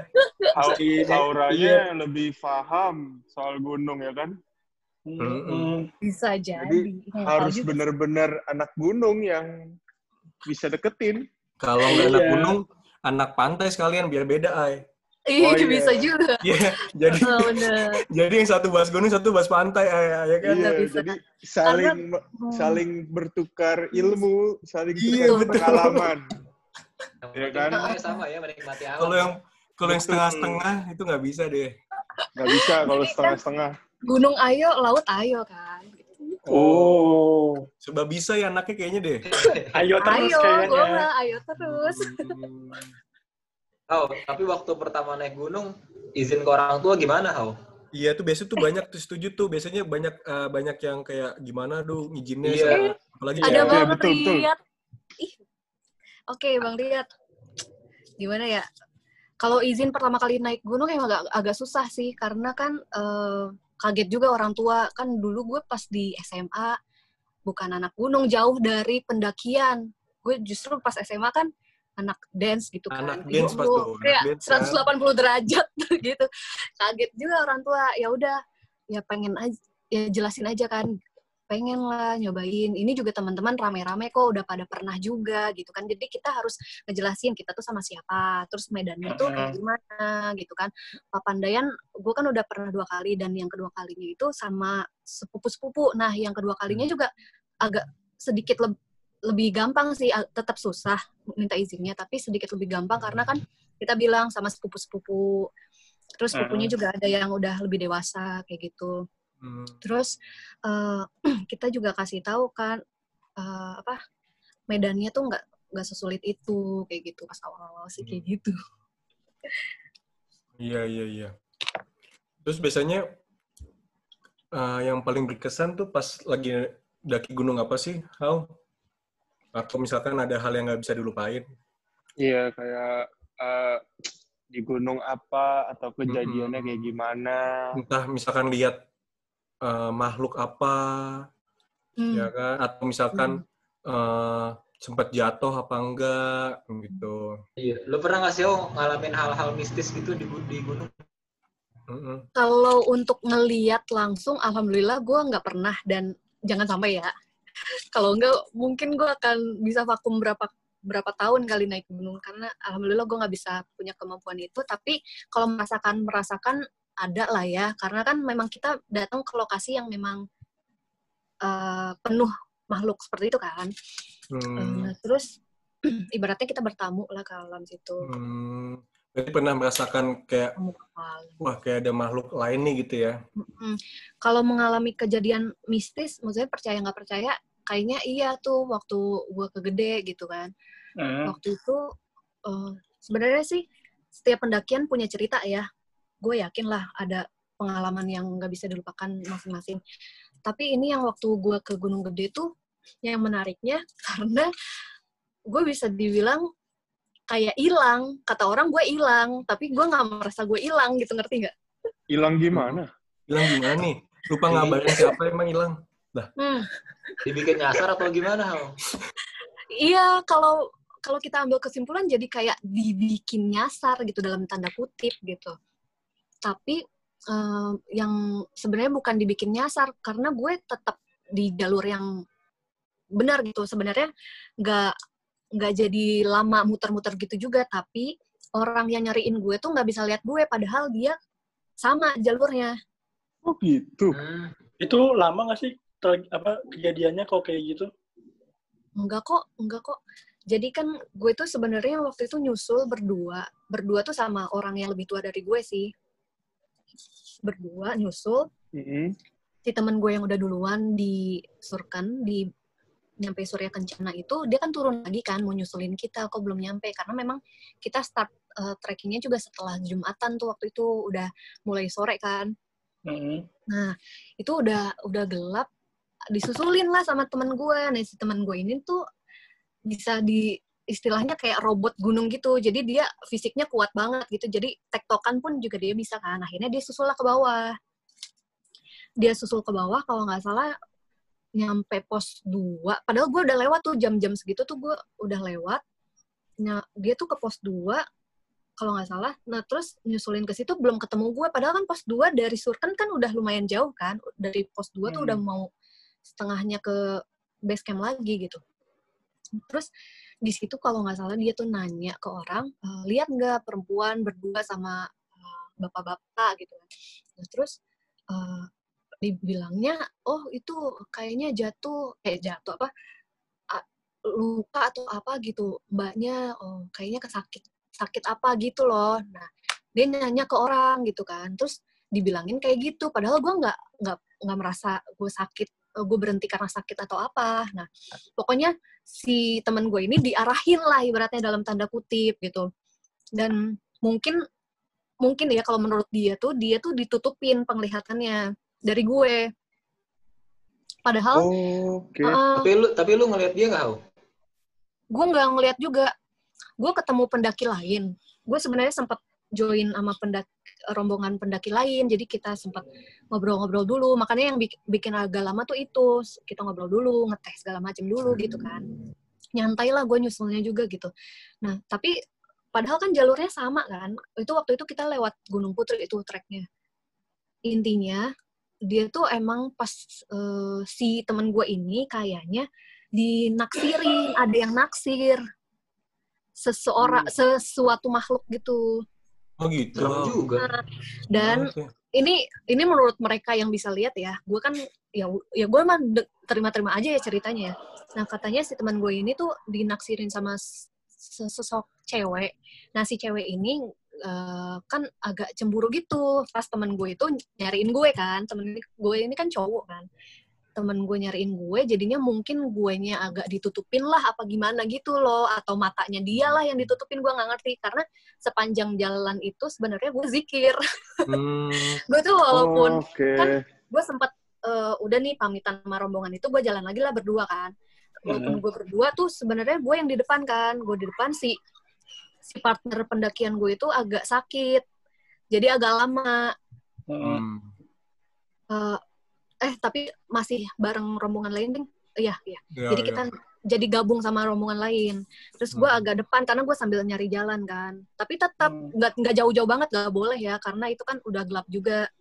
A: Hau-
C: Iya.
A: Hauranya lebih paham soal gunung ya kan.
C: Mm-mm.
D: bisa jadi,
A: Jadi
D: tahu
A: Harus
D: juga.
A: bener-bener anak gunung yang bisa deketin.
B: Kalau nggak anak
C: Iya.
B: gunung, anak pantai sekalian biar beda, ay.
D: Iya,
A: Oh, iya.
D: bisa juga.
B: Iya, jadi
D: Oh,
B: jadi yang satu bahas gunung, satu bahas pantai, ay, ay, ya kan?
A: Iya,
D: bisa.
A: jadi saling
D: Hmm.
A: saling bertukar ilmu, saling
B: Iya,
A: bertukar
B: betul.
A: pengalaman. Iya
E: penting
A: kan?
E: sama ya menikmati alam.
B: Kalau yang kalau yang setengah-setengah itu nggak bisa deh.
A: Nggak bisa kalau
D: Jadi kan-
A: setengah-setengah.
D: Gunung ayo, laut ayo kan.
C: Oh,
B: Sebab bisa ya anaknya kayaknya deh.
C: ayo terus
D: Ayo,
C: kayaknya.
D: gue mah ayo terus.
E: Oh, tapi waktu pertama naik gunung, izin ke orang tua gimana, Hau?
B: Iya tuh biasanya tuh banyak tuh setuju tuh biasanya banyak eh, banyak yang kayak gimana tuh izinnya
E: Iya.
B: sama- apalagi
D: Ada
B: cewek.
D: Bang
A: betul, betul.
D: Riyad. Ih. Oke, Bang Riyad. Gimana ya? Kalau izin pertama kali naik gunung emang agak, agak susah sih karena kan eh, kaget juga orang tua. Kan dulu gue pas di SMA bukan anak gunung, jauh dari pendakian. Gue justru pas SMA kan anak dance gitu kan.
B: Anak dance pas tuh,
D: Kayak
B: dance kan.
D: 180 derajat gitu. Kaget juga orang tua. Ya udah, ya pengen aja ya jelasin aja kan pengen lah nyobain ini juga teman-teman rame-rame kok udah pada pernah juga gitu kan jadi kita harus ngejelasin kita tuh sama siapa terus medannya tuh kayak gimana gitu kan Papandayan gue kan udah pernah dua kali dan yang kedua kalinya itu sama sepupu-sepupu nah yang kedua kalinya juga agak sedikit leb- lebih gampang sih tetap susah minta izinnya tapi sedikit lebih gampang karena kan kita bilang sama sepupu-sepupu terus sepupunya juga ada yang udah lebih dewasa kayak gitu
B: Hmm.
D: Terus eh, kita juga kasih tahu kan eh, apa medannya tuh nggak nggak sesulit itu kayak gitu pas awal-awal sih kayak gitu.
B: Iya iya iya. Terus biasanya eh, yang paling berkesan tuh pas lagi daki gunung apa sih? How? Atau misalkan ada hal yang nggak bisa dilupain?
A: Iya, kayak eh, di gunung apa atau kejadiannya kayak gimana.
B: Entah misalkan lihat eh, makhluk apa,
D: Hmm.
B: ya kan? Atau misalkan eh, sempat jatuh apa enggak gitu.
E: Iya. Lu pernah nggak sih, Hau, ngalamin hal-hal mistis gitu di, di gunung?
B: Mm-mm.
D: Kalau untuk ngeliat langsung, alhamdulillah gue nggak pernah dan jangan sampai ya. Kalau nggak, mungkin gue akan bisa vakum berapa berapa tahun kali naik gunung karena alhamdulillah gue nggak bisa punya kemampuan itu. Tapi kalau merasakan merasakan ada lah ya, karena kan memang kita datang ke lokasi yang memang eh, penuh makhluk seperti itu kan.
B: Hmm.
D: Eh, terus ibaratnya kita bertamu lah ke alam situ.
B: Hmm. Berarti pernah merasakan kayak wah kayak ada makhluk lain nih gitu ya?
D: Mm-mm. Kalau mengalami kejadian mistis, maksudnya percaya nggak percaya, kayaknya iya tuh waktu gue ke gede gitu kan.
C: Hmm.
D: Waktu itu eh, sebenarnya sih setiap pendakian punya cerita ya. Gue yakin lah ada pengalaman yang nggak bisa dilupakan masing-masing. Tapi ini yang waktu gue ke Gunung Gede tuh yang menariknya karena gue bisa dibilang kayak hilang kata orang gue hilang tapi gue nggak merasa gue hilang gitu ngerti nggak
A: Hilang gimana?
B: Hilang gimana nih? Lupa ngabarin siapa emang hilang?
D: hmm.
E: Dibikin nyasar atau gimana, Hal?
D: iya kalau kalau kita ambil kesimpulan jadi kayak dibikin nyasar gitu dalam tanda kutip gitu tapi eh, yang sebenarnya bukan dibikin nyasar karena gue tetap di jalur yang benar gitu sebenarnya nggak nggak jadi lama muter-muter gitu juga tapi orang yang nyariin gue tuh nggak bisa lihat gue padahal dia sama jalurnya
A: Oh gitu.
E: Hmm.
C: Itu lama nggak sih ter- apa kejadiannya kok kayak gitu?
D: enggak kok enggak kok jadi kan gue tuh sebenarnya waktu itu nyusul berdua berdua tuh sama orang yang lebih tua dari gue sih berdua nyusul
A: Mm-mm.
D: si temen gue yang udah duluan di Surkan di nyampe Surya Kencana itu dia kan turun lagi kan mau nyusulin kita kok belum nyampe karena memang kita start eh, trekkingnya juga setelah Jumatan tuh waktu itu udah mulai sore kan
C: Mm-mm.
D: Nah, itu udah udah gelap, disusulin lah sama teman gue. Nah, si teman gue ini tuh bisa di istilahnya kayak robot gunung gitu. Jadi dia fisiknya kuat banget gitu. Jadi tektokan pun juga dia bisa kan. Akhirnya dia susul lah ke bawah. Dia susul ke bawah kalau nggak salah nyampe pos 2. Padahal gue udah lewat tuh jam-jam segitu tuh gue udah lewat. Nah, dia tuh ke pos 2 kalau nggak salah. Nah, terus nyusulin ke situ belum ketemu gue. Padahal kan pos 2 dari Surken kan udah lumayan jauh kan. Dari pos 2 tuh
A: Hmm.
D: udah mau setengahnya ke base camp lagi gitu. Terus di situ kalau nggak salah dia tuh nanya ke orang, "Eh, lihat nggak perempuan berdua sama eh, bapak-bapak gitu kan. Nah, terus eh, dibilangnya, oh itu kayaknya jatuh, eh jatuh apa, luka atau apa gitu. Mbaknya, oh kayaknya kesakit sakit apa gitu loh. Nah, dia nanya ke orang gitu kan. Terus dibilangin kayak gitu. Padahal gue nggak nggak nggak merasa gue sakit, gue berhenti karena sakit atau apa. Nah, pokoknya si temen gue ini diarahin lah ibaratnya dalam tanda kutip gitu. Dan mungkin mungkin ya kalau menurut dia tuh dia tuh ditutupin penglihatannya dari gue. Padahal
A: Oke.
D: uh,
E: Tapi lu tapi lu ngeliat dia nggak,
D: gue nggak ngeliat juga. Gue ketemu pendaki lain. Gue sebenarnya sempat join sama pendaki rombongan pendaki lain. Jadi kita sempat ngobrol-ngobrol dulu. Makanya yang bik- bikin agak lama tuh itu. Kita ngobrol dulu ngetes segala macam dulu gitu kan. Nyantai lah gue nyusulnya juga gitu. Nah tapi padahal kan jalurnya sama kan. Itu waktu itu kita lewat Gunung Putri itu treknya intinya dia tuh emang pas eh, si temen gue ini kayaknya dinaksirin, ada yang naksir seseorang sesuatu makhluk gitu.
B: Oh gitu.
E: Serem juga.
D: Dan
B: Oke.
D: ini ini menurut mereka yang bisa lihat ya, gue kan ya ya gue mah de- terima-terima aja ya ceritanya ya. Nah katanya si teman gue ini tuh dinaksirin sama sesosok cewek. Nah si cewek ini eh, kan agak cemburu gitu. Pas temen gue itu nyariin gue kan, temen gue ini kan cowok kan. Temen gue nyariin gue, jadinya mungkin guenya agak ditutupin lah apa gimana gitu loh. Atau matanya dia lah yang ditutupin, gue nggak ngerti. Karena sepanjang jalan itu sebenarnya gue zikir.
B: Hmm,
D: gue tuh walaupun
A: Oke.
D: kan gue sempat eh, udah nih pamitan sama rombongan itu gue jalan lagi lah berdua kan walaupun gue berdua tuh sebenarnya gue yang di depan kan gue di depan si si partner pendakian gue itu agak sakit. Jadi agak lama.
B: Hmm.
D: Eh, eh tapi masih bareng rombongan lain ding iya iya.
B: Ya,
D: jadi
B: ya.
D: kita jadi gabung sama rombongan lain. Terus gue
B: Hmm.
D: agak depan karena gue sambil nyari jalan kan. Tapi tetap
C: Hmm.
D: nggak nggak jauh-jauh banget nggak boleh ya karena itu kan udah gelap juga.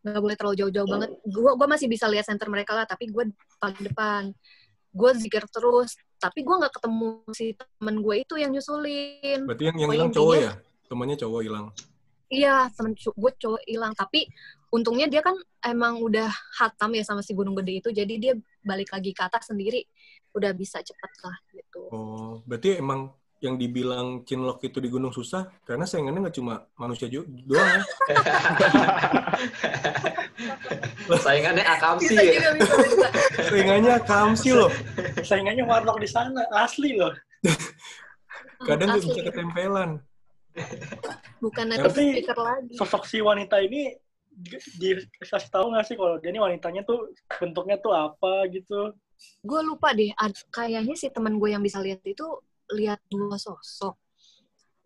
D: Nggak boleh terlalu jauh-jauh banget. Gue gua masih bisa lihat center mereka lah tapi gue paling depan gue zikir terus tapi gue nggak ketemu si temen gue itu yang nyusulin
B: Berarti yang yang
D: Pokoknya
B: hilang cowok ya? Temannya cowok hilang.
D: iya temen gue cowok hilang tapi untungnya dia kan emang udah hatam ya sama si gunung gede itu jadi dia balik lagi ke atas sendiri udah bisa cepet lah gitu
B: Oh, berarti emang yang dibilang cinlok itu di gunung susah karena saingannya nggak cuma manusia juga doang ya.
E: Saingannya Akamsi
D: bisa
E: ya.
D: juga bisa juga
B: Saingannya kamsi loh.
C: Saingannya warlock di sana, asli loh.
B: Kadang nggak
D: Asli.
B: bisa ketempelan.
D: bukan native speaker lagi
C: Sosok si wanita ini di- dikasih tahu nggak sih kalau dia ini wanitanya tuh bentuknya tuh apa gitu?
D: gue lupa deh kayaknya si teman gue yang bisa lihat itu lihat dua sosok.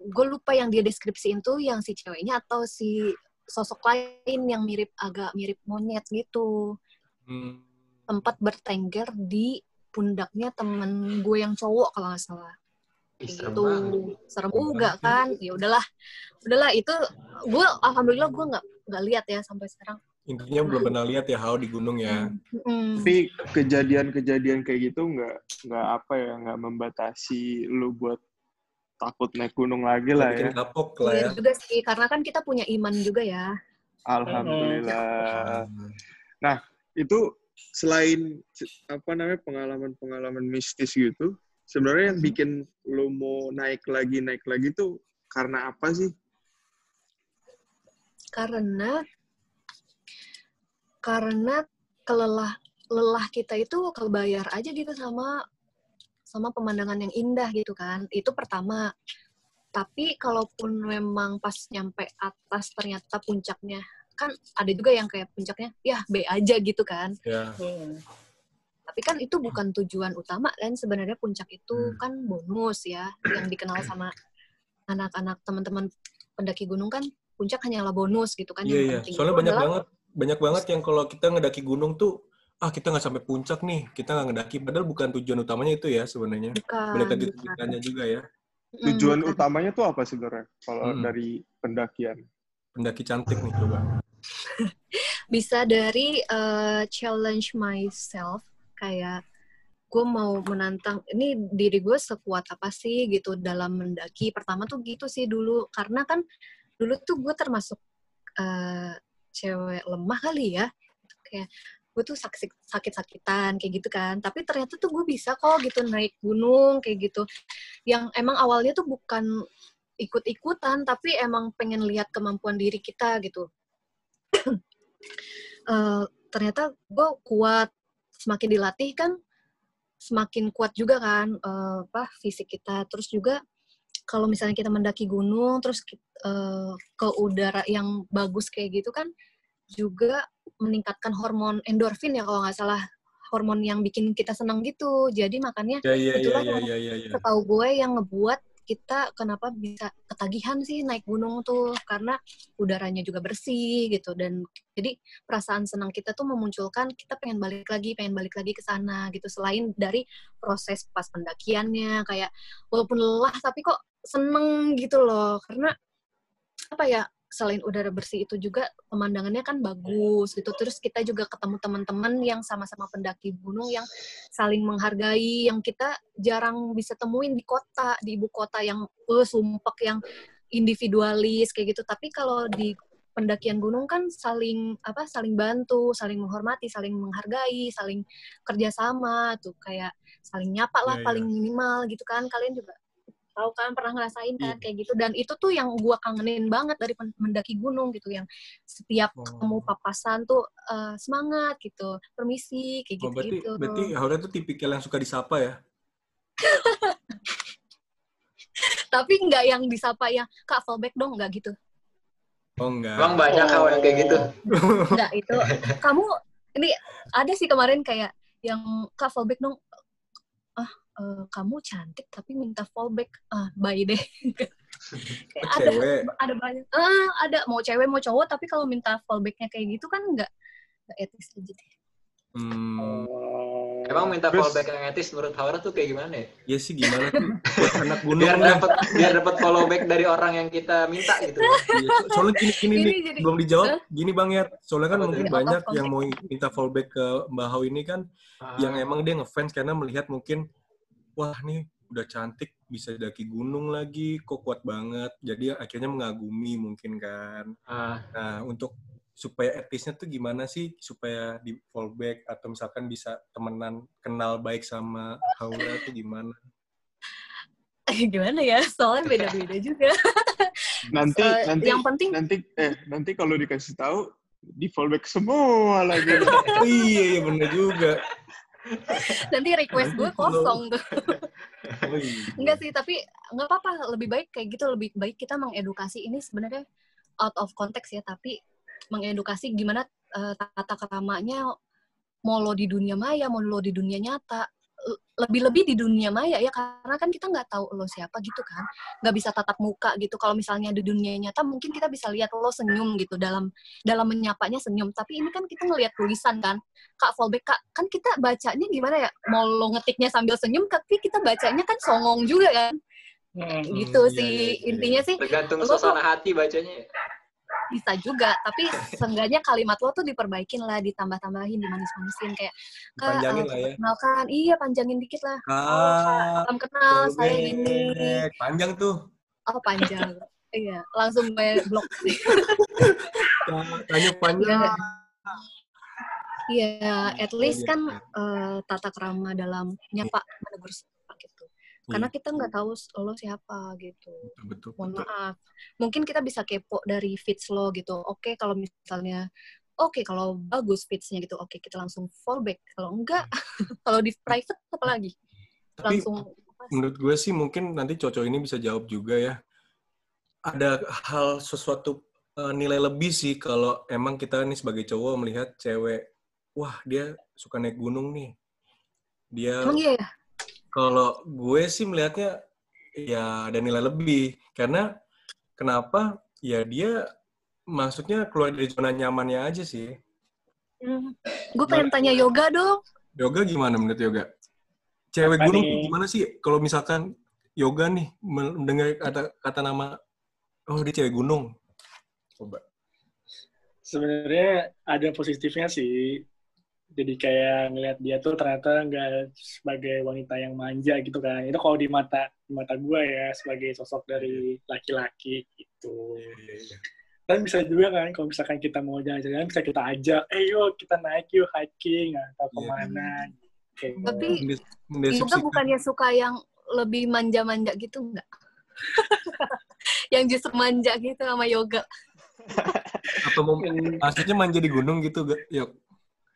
D: Gue lupa yang dia deskripsiin tuh yang si ceweknya atau si sosok lain yang mirip agak mirip monyet gitu.
B: Hmm.
D: tempat bertengger di pundaknya temen gue yang cowok kalau nggak salah.
E: Banget.
D: serem juga kan? Ya udahlah. Udahlah itu gue alhamdulillah gue nggak nggak lihat ya sampai sekarang
B: Intinya belum pernah lihat ya Hao di gunung ya.
D: Mm.
A: Tapi kejadian-kejadian kayak gitu nggak nggak apa ya nggak membatasi lu buat takut naik gunung lagi lah ya.
B: Bikin kapok lah
D: Iya
B: ya.
D: juga sih karena kan kita punya iman juga ya
A: Alhamdulillah. Itu selain apa namanya pengalaman-pengalaman mistis gitu, sebenarnya yang bikin lu mau naik lagi naik lagi tuh karena apa sih?
D: karena karena kelelah lelah kita itu kebayar aja gitu sama sama pemandangan yang indah gitu kan itu pertama tapi kalaupun memang pas nyampe atas ternyata puncaknya kan ada juga yang kayak puncaknya ya B aja gitu kan
B: Ya.
C: Hmm.
D: tapi kan itu bukan tujuan utama kan sebenarnya puncak itu
B: Hmm.
D: kan bonus ya yang dikenal sama anak-anak teman-teman pendaki gunung kan puncak hanyalah bonus gitu kan
B: Iya
D: yang
B: iya.
D: penting
B: Soalnya banyak
D: adalah-
B: banget banyak banget yang kalau kita ngedaki gunung tuh ah kita nggak sampai puncak nih kita nggak ngedaki padahal bukan tujuan utamanya itu ya sebenarnya
D: bukan,
B: balik lagi ke
D: bukan.
B: ceritanya juga ya
D: Mm,
A: Tujuan
D: bukan.
A: utamanya tuh apa sebenarnya kalau
B: Hmm.
A: dari pendakian?
B: pendaki cantik nih coba
D: bisa dari eh, challenge myself kayak gue mau menantang ini diri gue sekuat apa sih gitu dalam mendaki pertama tuh gitu sih dulu karena kan dulu tuh gue termasuk eh, cewek lemah kali ya. Kayak gue tuh sakit sakit sakitan kayak gitu kan. Tapi ternyata tuh gue bisa kok gitu naik gunung kayak gitu. Yang emang awalnya tuh bukan ikut-ikutan tapi emang pengen lihat kemampuan diri kita gitu. Eh, ternyata gue kuat semakin dilatih kan semakin kuat juga kan eh, apa fisik kita. Terus juga kalau misalnya kita mendaki gunung terus eh, ke udara yang bagus kayak gitu kan juga meningkatkan hormon endorfin ya kalau nggak salah. Hormon yang bikin kita senang gitu. Jadi makanya
B: ya iya iya
D: Itulah
B: iya
D: yang
B: iya iya iya.
D: setahu gue yang ngebuat kita kenapa bisa ketagihan sih naik gunung tuh. Karena udaranya juga bersih gitu. Dan jadi perasaan senang kita tuh memunculkan kita pengen balik lagi pengen balik lagi ke sana gitu. Selain dari proses pas pendakiannya kayak walaupun lelah tapi kok seneng gitu loh. Karena apa ya selain udara bersih itu juga pemandangannya kan bagus gitu. Terus kita juga ketemu teman-teman yang sama-sama pendaki gunung yang saling menghargai yang kita jarang bisa temuin di kota di ibu kota yang uh, sumpek yang individualis kayak gitu. Tapi kalau di pendakian gunung kan saling apa saling bantu saling menghormati saling menghargai saling kerjasama tuh. Kayak saling nyapa lah
B: Iya, iya.
D: paling minimal gitu kan. Kalian juga tahu kan pernah ngerasain kan
B: Iya.
D: kayak gitu. Dan itu tuh yang gua kangenin banget dari mendaki gunung gitu yang setiap
B: Oh.
D: ketemu papasan tuh eh, semangat gitu permisi kayak
B: Oh,
D: gitu
B: berarti
D: gitu
B: berarti Haura tuh tipikal yang suka disapa ya?
D: Tapi nggak yang disapa yang kak fallback dong nggak gitu.
B: Oh enggak
E: Emang banyak kau yang kayak gitu.
D: nggak itu. Kamu ini ada sih kemarin kayak yang kak fallback dong eh, kamu cantik tapi minta fallback. Ah bye deh. Kayak ada
B: cewek?
D: ada banyak ah ada mau cewek mau cowok tapi kalau minta fallbacknya kayak gitu kan nggak nggak etis aja deh
B: hmm,
E: Emang minta
A: Terus-
E: fallback yang etis menurut Haura tuh kayak gimana ya?
B: ya sih gimana tuh anak gunung
E: Biar
B: nih.
E: dapat biar dapat followback dari orang yang kita minta gitu.
B: Iya, so- soalnya gini gini
D: Ini
B: nih
D: jadi-
B: belum dijawab. Gini bang ya soalnya kan mungkin banyak yang mau minta fallback ke Mbak Hau ini kan yang
E: Ah.
B: emang dia ngefans karena melihat mungkin wah nih udah cantik bisa daki gunung lagi kok kuat banget. Jadi akhirnya mengagumi mungkin kan.
E: Ah,
B: nah untuk supaya etisnya tuh gimana sih? Supaya di fallback atau misalkan bisa temenan kenal baik sama Haura tuh gimana?
D: Gimana ya? Soalnya beda-beda juga.
A: Nanti
D: Eh,
A: nanti
D: yang penting
A: nanti eh nanti kalau dikasih tahu di fallback semua lagi.
B: iya iya bener juga
D: nanti request gue kosong tuh.
B: Oh, iya.
D: enggak sih tapi nggak apa-apa. Lebih baik kayak gitu lebih baik kita mengedukasi. Ini sebenarnya out of context ya tapi mengedukasi gimana eh, tata keramanya mau lo di dunia maya mau lo di dunia nyata lebih-lebih di dunia maya ya karena kan kita nggak tahu lo siapa gitu kan nggak bisa tatap muka gitu kalau misalnya di dunia nyata mungkin kita bisa lihat lo senyum gitu dalam dalam menyapanya senyum tapi ini kan kita ngelihat tulisan kan kak fallback kak kan kita bacanya gimana ya mau lo ngetiknya sambil senyum tapi kita bacanya kan songong juga kan
C: Hmm.
D: gitu
B: iya,
D: sih
B: iya, iya.
D: intinya sih
E: Tergantung
D: Lo
E: suasana hati bacanya.
D: Bisa juga tapi seenggaknya kalimat lo tuh diperbaikin lah ditambah-tambahin dimanis-manisin kayak kak
B: Panjangin
D: eh,
B: lah ya.
D: perkenalkan iya panjangin dikit lah oh,
B: Kak,
D: salam kenal saya gini
B: Fallback. Panjang tuh.
D: oh panjang iya langsung gue blok
B: Kak, Tanya panjang.
D: Iya, at least
B: Iya,
D: kan
B: iya.
D: eh, tata krama dalam nyapa menegur. Karena
B: Iya.
D: kita nggak tahu lo siapa gitu.
B: Betul, betul,
D: Mohon
B: betul.
D: maaf. Mungkin kita bisa kepo dari feeds lo gitu. Oke, kalau misalnya oke kalau bagus feeds-nya gitu. Oke, kita langsung fallback. Kalau enggak, kalau di private apa lagi?
B: Tapi
D: Langsung
B: menurut gue sih mungkin nanti Coco ini bisa jawab juga ya. Ada hal sesuatu eh, nilai lebih sih kalau emang kita nih sebagai cowok melihat cewek, wah dia suka naik gunung nih. Dia
D: Emang iya ya?
B: Kalau gue sih melihatnya ya ada nilai lebih karena kenapa? Ya dia maksudnya keluar dari zona nyamannya aja sih.
D: Hmm. Gue pengen tanya yoga dong.
B: Yoga gimana menurut yoga? Cewek
C: Apa
B: gunung
C: nih?
B: gimana sih? Kalau misalkan yoga nih mendengar kata kata nama oh dia cewek gunung. Coba.
C: Sebenarnya ada positifnya sih. Jadi kayak ngelihat dia tuh ternyata nggak sebagai wanita yang manja gitu kan. Itu kalau di mata di mata gue ya sebagai sosok dari laki-laki gitu. Dan bisa juga kan kalau misalkan kita mau jalan-jalan bisa kita ajak, eh yuk kita naik yuk hiking atau
B: Iya.
C: ke mana. Kayak
D: Tapi
B: mendeskripsikan.
D: bukannya suka yang lebih manja-manja gitu enggak? yang justru manja gitu sama yoga.
B: apa mau maksudnya manja di gunung gitu gak?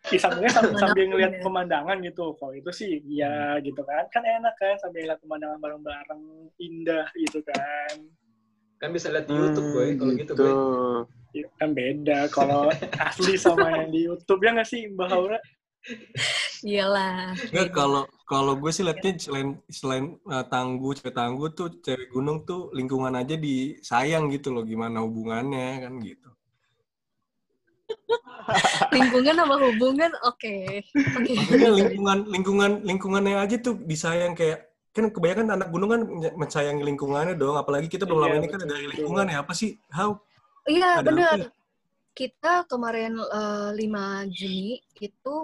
C: Kisahnya sambil, sambil
D: pun
C: ngeliat
D: ya.
C: pemandangan gitu. Kalau itu sih iya gitu kan. Kan enak kan sambil ngeliat pemandangan bareng-bareng indah gitu kan.
E: Kan bisa lihat di YouTube, boy. Kalau gitu,
A: gitu.
E: boy.
C: Ya, kan beda kalau asli sama yang di YouTube ya nggak sih Mbak Haura?
D: Iyalah.
B: Enggak kalau kalau gue sih liatnya selain selain uh, tangguh cewek tangguh tuh cewek gunung tuh lingkungan aja disayang gitu loh gimana hubungannya kan gitu.
D: Lingkungan sama hubungan oke. Oke.
B: Maksudnya lingkungan lingkungan lingkungannya aja tuh disayang kayak kan kebanyakan anak gunung kan mensayangi lingkungannya dong apalagi kita belum
C: Iya,
B: lama ini kan dari lingkungan ya apa sih how
D: Iya benar.
B: apa?
D: Kita kemarin eh, 5 Juni itu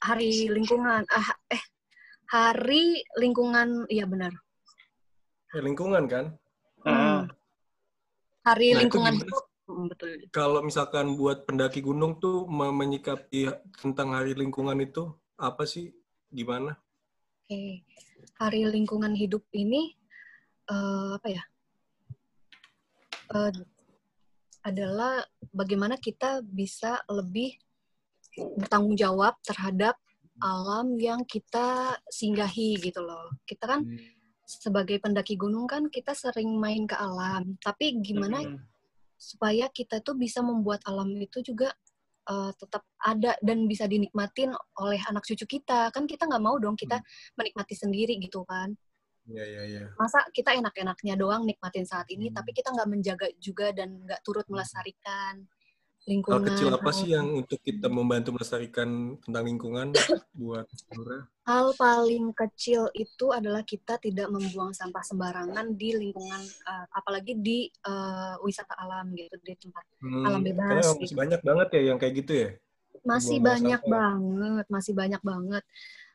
D: hari lingkungan. Ah, eh hari lingkungan iya benar.
B: ya, lingkungan kan
D: Hmm. Hari
B: Nah, itu
D: lingkungan hidup. Hmm, betul.
B: kalau misalkan buat pendaki gunung tuh me- menyikapi tentang hari lingkungan itu apa sih gimana
D: Oke. Hari lingkungan hidup ini eh, apa ya? Eh, adalah bagaimana kita bisa lebih bertanggung jawab terhadap alam yang kita singgahi gitu loh. Kita kan sebagai pendaki gunung kan kita sering main ke alam, tapi gimana
C: Hmm.
D: Supaya kita tuh bisa membuat alam itu juga uh, tetap ada dan bisa dinikmatin oleh anak cucu kita. Kan kita nggak mau dong kita menikmati sendiri gitu kan.
B: Iya iya iya.
D: Masa kita enak-enaknya doang nikmatin saat ini,
B: Hmm.
D: tapi kita nggak menjaga juga dan nggak turut melestarikan
B: Hal
D: lingkungan.
B: kecil apa sih yang untuk kita membantu melestarikan tentang lingkungan buat Nura?
D: Hal paling kecil itu adalah kita tidak membuang sampah sembarangan di lingkungan, uh, apalagi di uh, wisata alam gitu, di tempat
B: Hmm,
D: Alam bebas,
B: Karena masih
D: gitu.
B: banyak banget ya yang kayak gitu ya.
D: masih banyak
B: sampah.
D: banget, masih banyak banget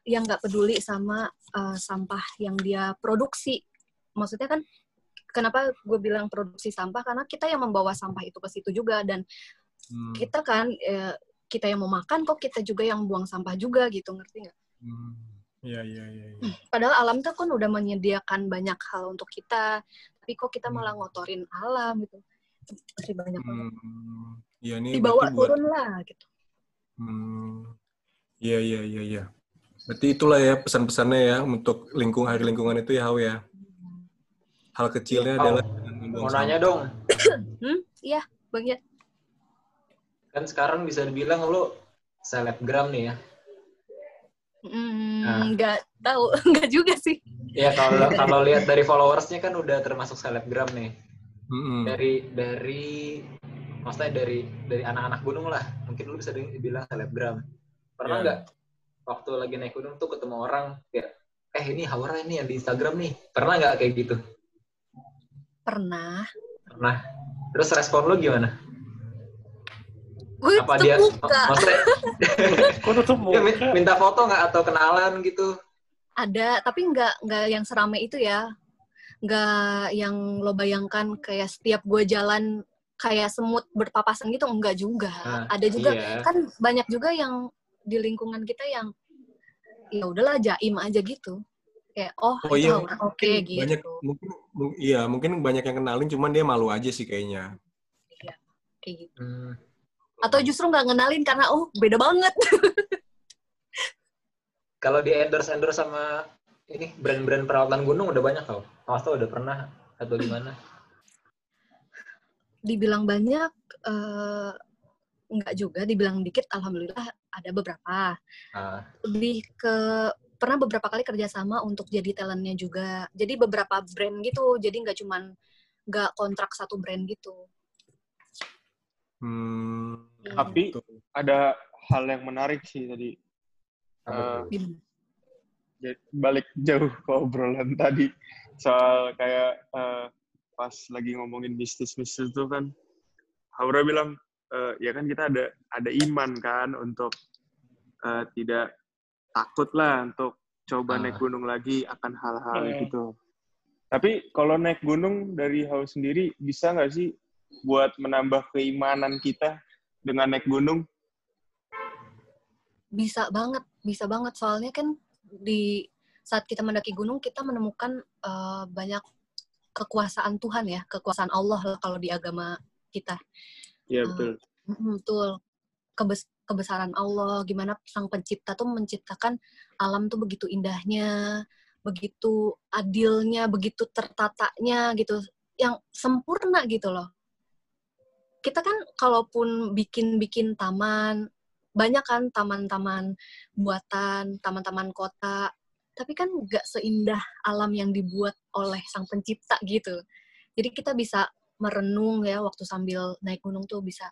D: yang nggak peduli sama uh, sampah yang dia produksi. Maksudnya kan, kenapa gue bilang produksi sampah? Karena kita yang membawa sampah itu ke situ juga dan
B: Hmm,
D: kita kan eh, kita yang mau makan kok kita juga yang buang sampah juga gitu, ngerti nggak?
B: hmm. Iya iya iya. iya.
D: Padahal alam tuh kan udah menyediakan banyak hal untuk kita, tapi kok kita malah
B: Hmm.
D: ngotorin alam gitu. Masih banyak banget.
B: Hmm, Iya nih
D: Dibawa
B: buat
D: turun lah gitu.
B: Hmm. Iya iya iya iya. Berarti itulah ya pesan-pesannya ya untuk lingkung hari lingkungan itu ya Hau ya. Hal kecilnya
E: Hau,
B: adalah jangan membuang
E: Mau nanya dong.
D: Hmm? Iya, Bang ya.
E: Kan sekarang bisa dibilang lu selebgram nih ya.
D: Hmm,
E: Nah.
D: nggak tahu, nggak juga sih.
E: Ya kalau kalau lihat dari followersnya kan udah termasuk selebgram nih.
B: Mm-mm.
E: Dari dari maksudnya dari dari anak-anak gunung lah. Mungkin lu bisa dibilang selebgram. Pernah
B: Ya.
E: nggak waktu lagi naik gunung tuh ketemu orang kayak eh ini Haura ini yang di Instagram nih. Pernah nggak kayak gitu?
D: Pernah.
E: Pernah. Terus respon lu gimana?
D: Gue
E: Apa dia
D: buka.
E: maksudnya
C: Kok tutup muka?
E: minta foto nggak atau kenalan gitu?
D: Ada, tapi nggak nggak yang serame itu ya. Nggak yang lo bayangkan kayak setiap gue jalan kayak semut berpapasan gitu, enggak juga.
E: Nah,
D: Ada juga
E: Iya.
D: kan banyak juga yang di lingkungan kita yang ya udahlah jaim aja gitu. Kayak oh,
B: Oh iya,
D: Haura, oke gitu.
B: Banyak mungkin mung- iya, mungkin banyak yang kenalin cuman dia malu aja sih kayaknya.
D: Kayak gitu.
E: Hmm.
D: Atau justru nggak ngenalin karena oh beda banget.
E: Kalau di endorse endorse sama ini brand-brand peralatan gunung udah banyak tau. Mas tau udah pernah atau gimana?
D: dibilang banyak eh, enggak juga dibilang dikit alhamdulillah ada beberapa
E: Ah,
D: lebih ke pernah beberapa kali kerjasama untuk jadi talentnya juga jadi beberapa brand gitu jadi nggak cuman nggak kontrak satu brand gitu
B: Hmm,
A: Tapi
B: gitu.
A: ada hal yang menarik sih tadi. Eh, jadi balik jauh ke obrolan tadi soal kayak eh, pas lagi ngomongin bisnis-bisnis itu kan Haura bilang eh, ya kan kita ada ada iman kan untuk eh, tidak takut lah untuk coba
E: Ah.
A: naik gunung lagi akan hal-hal
C: Hmm.
A: gitu. Tapi kalau naik gunung dari Hau sendiri bisa nggak sih buat menambah keimanan kita dengan naik gunung?
D: bisa banget bisa banget soalnya kan di saat kita mendaki gunung kita menemukan eh, banyak kekuasaan Tuhan ya kekuasaan Allah lah kalau di agama kita
A: Ya
D: Ah.
A: betul.
D: Mm, betul Kebes- kebesaran Allah gimana sang pencipta tuh menciptakan alam tuh begitu indahnya begitu adilnya begitu tertatanya gitu yang sempurna gitu loh kita kan kalaupun bikin-bikin taman banyak kan taman-taman buatan taman-taman kota. Tapi kan nggak seindah alam yang dibuat oleh sang pencipta gitu. Jadi kita bisa merenung ya waktu sambil naik gunung tuh bisa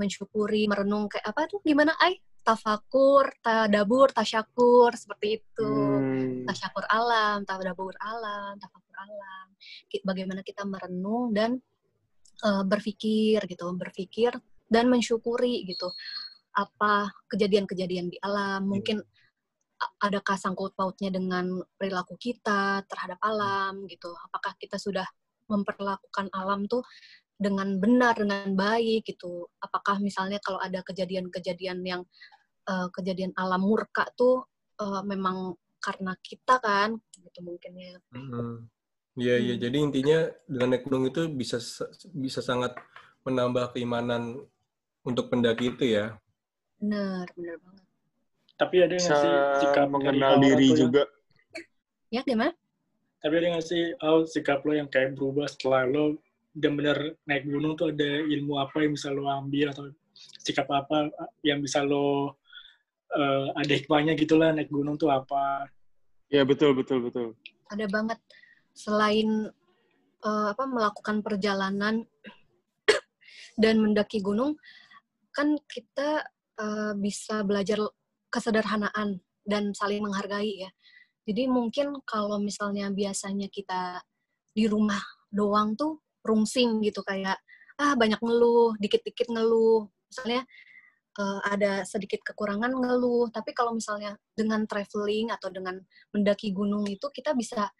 D: mensyukuri merenung kayak apa tuh? Gimana ay tafakur tadabur tasyakur seperti itu.
A: Hmm.
D: tasyakur alam tadabur alam tafakur alam. Bagaimana kita merenung dan eh, berpikir gitu berpikir dan mensyukuri gitu apa kejadian-kejadian di alam. Mungkin a- adakah sangkut pautnya dengan perilaku kita terhadap alam gitu. Apakah kita sudah memperlakukan alam tuh dengan benar dengan baik gitu. Apakah misalnya kalau ada kejadian-kejadian yang eh, kejadian alam murka tuh eh, memang karena kita kan gitu mungkin ya
B: Mm-mm. Iya, iya.
D: Hmm.
B: Jadi intinya dengan naik gunung itu bisa sa- bisa sangat menambah keimanan untuk pendaki itu ya.
D: benar benar banget
C: Tapi ada nggak
A: Bisa
C: sih sikap
A: mengenal diri
C: yang-
A: juga.
D: ya gimana
C: Tapi ada nggak sih oh, sikap lo yang kayak berubah setelah lo benar-benar naik gunung tuh ada ilmu apa yang bisa lo ambil atau sikap apa yang bisa lo eh, ada hikmahnya gitu lah naik gunung tuh apa?
A: Ya betul betul betul.
D: ada banget selain eh, apa melakukan perjalanan dan mendaki gunung kan kita eh, bisa belajar kesederhanaan dan saling menghargai ya. Jadi mungkin kalau misalnya biasanya kita di rumah doang tuh rungsing gitu kayak ah banyak ngeluh dikit-dikit ngeluh. Misalnya eh, ada sedikit kekurangan ngeluh tapi kalau misalnya dengan traveling atau dengan mendaki gunung itu kita bisa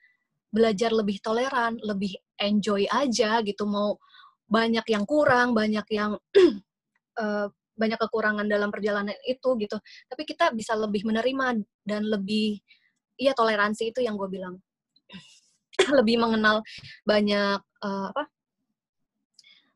D: belajar lebih toleran, lebih enjoy aja gitu. Mau banyak yang kurang, banyak yang eh, banyak kekurangan dalam perjalanan itu gitu. Tapi kita bisa lebih menerima dan lebih iya toleransi itu yang gue bilang. lebih mengenal banyak eh, apa?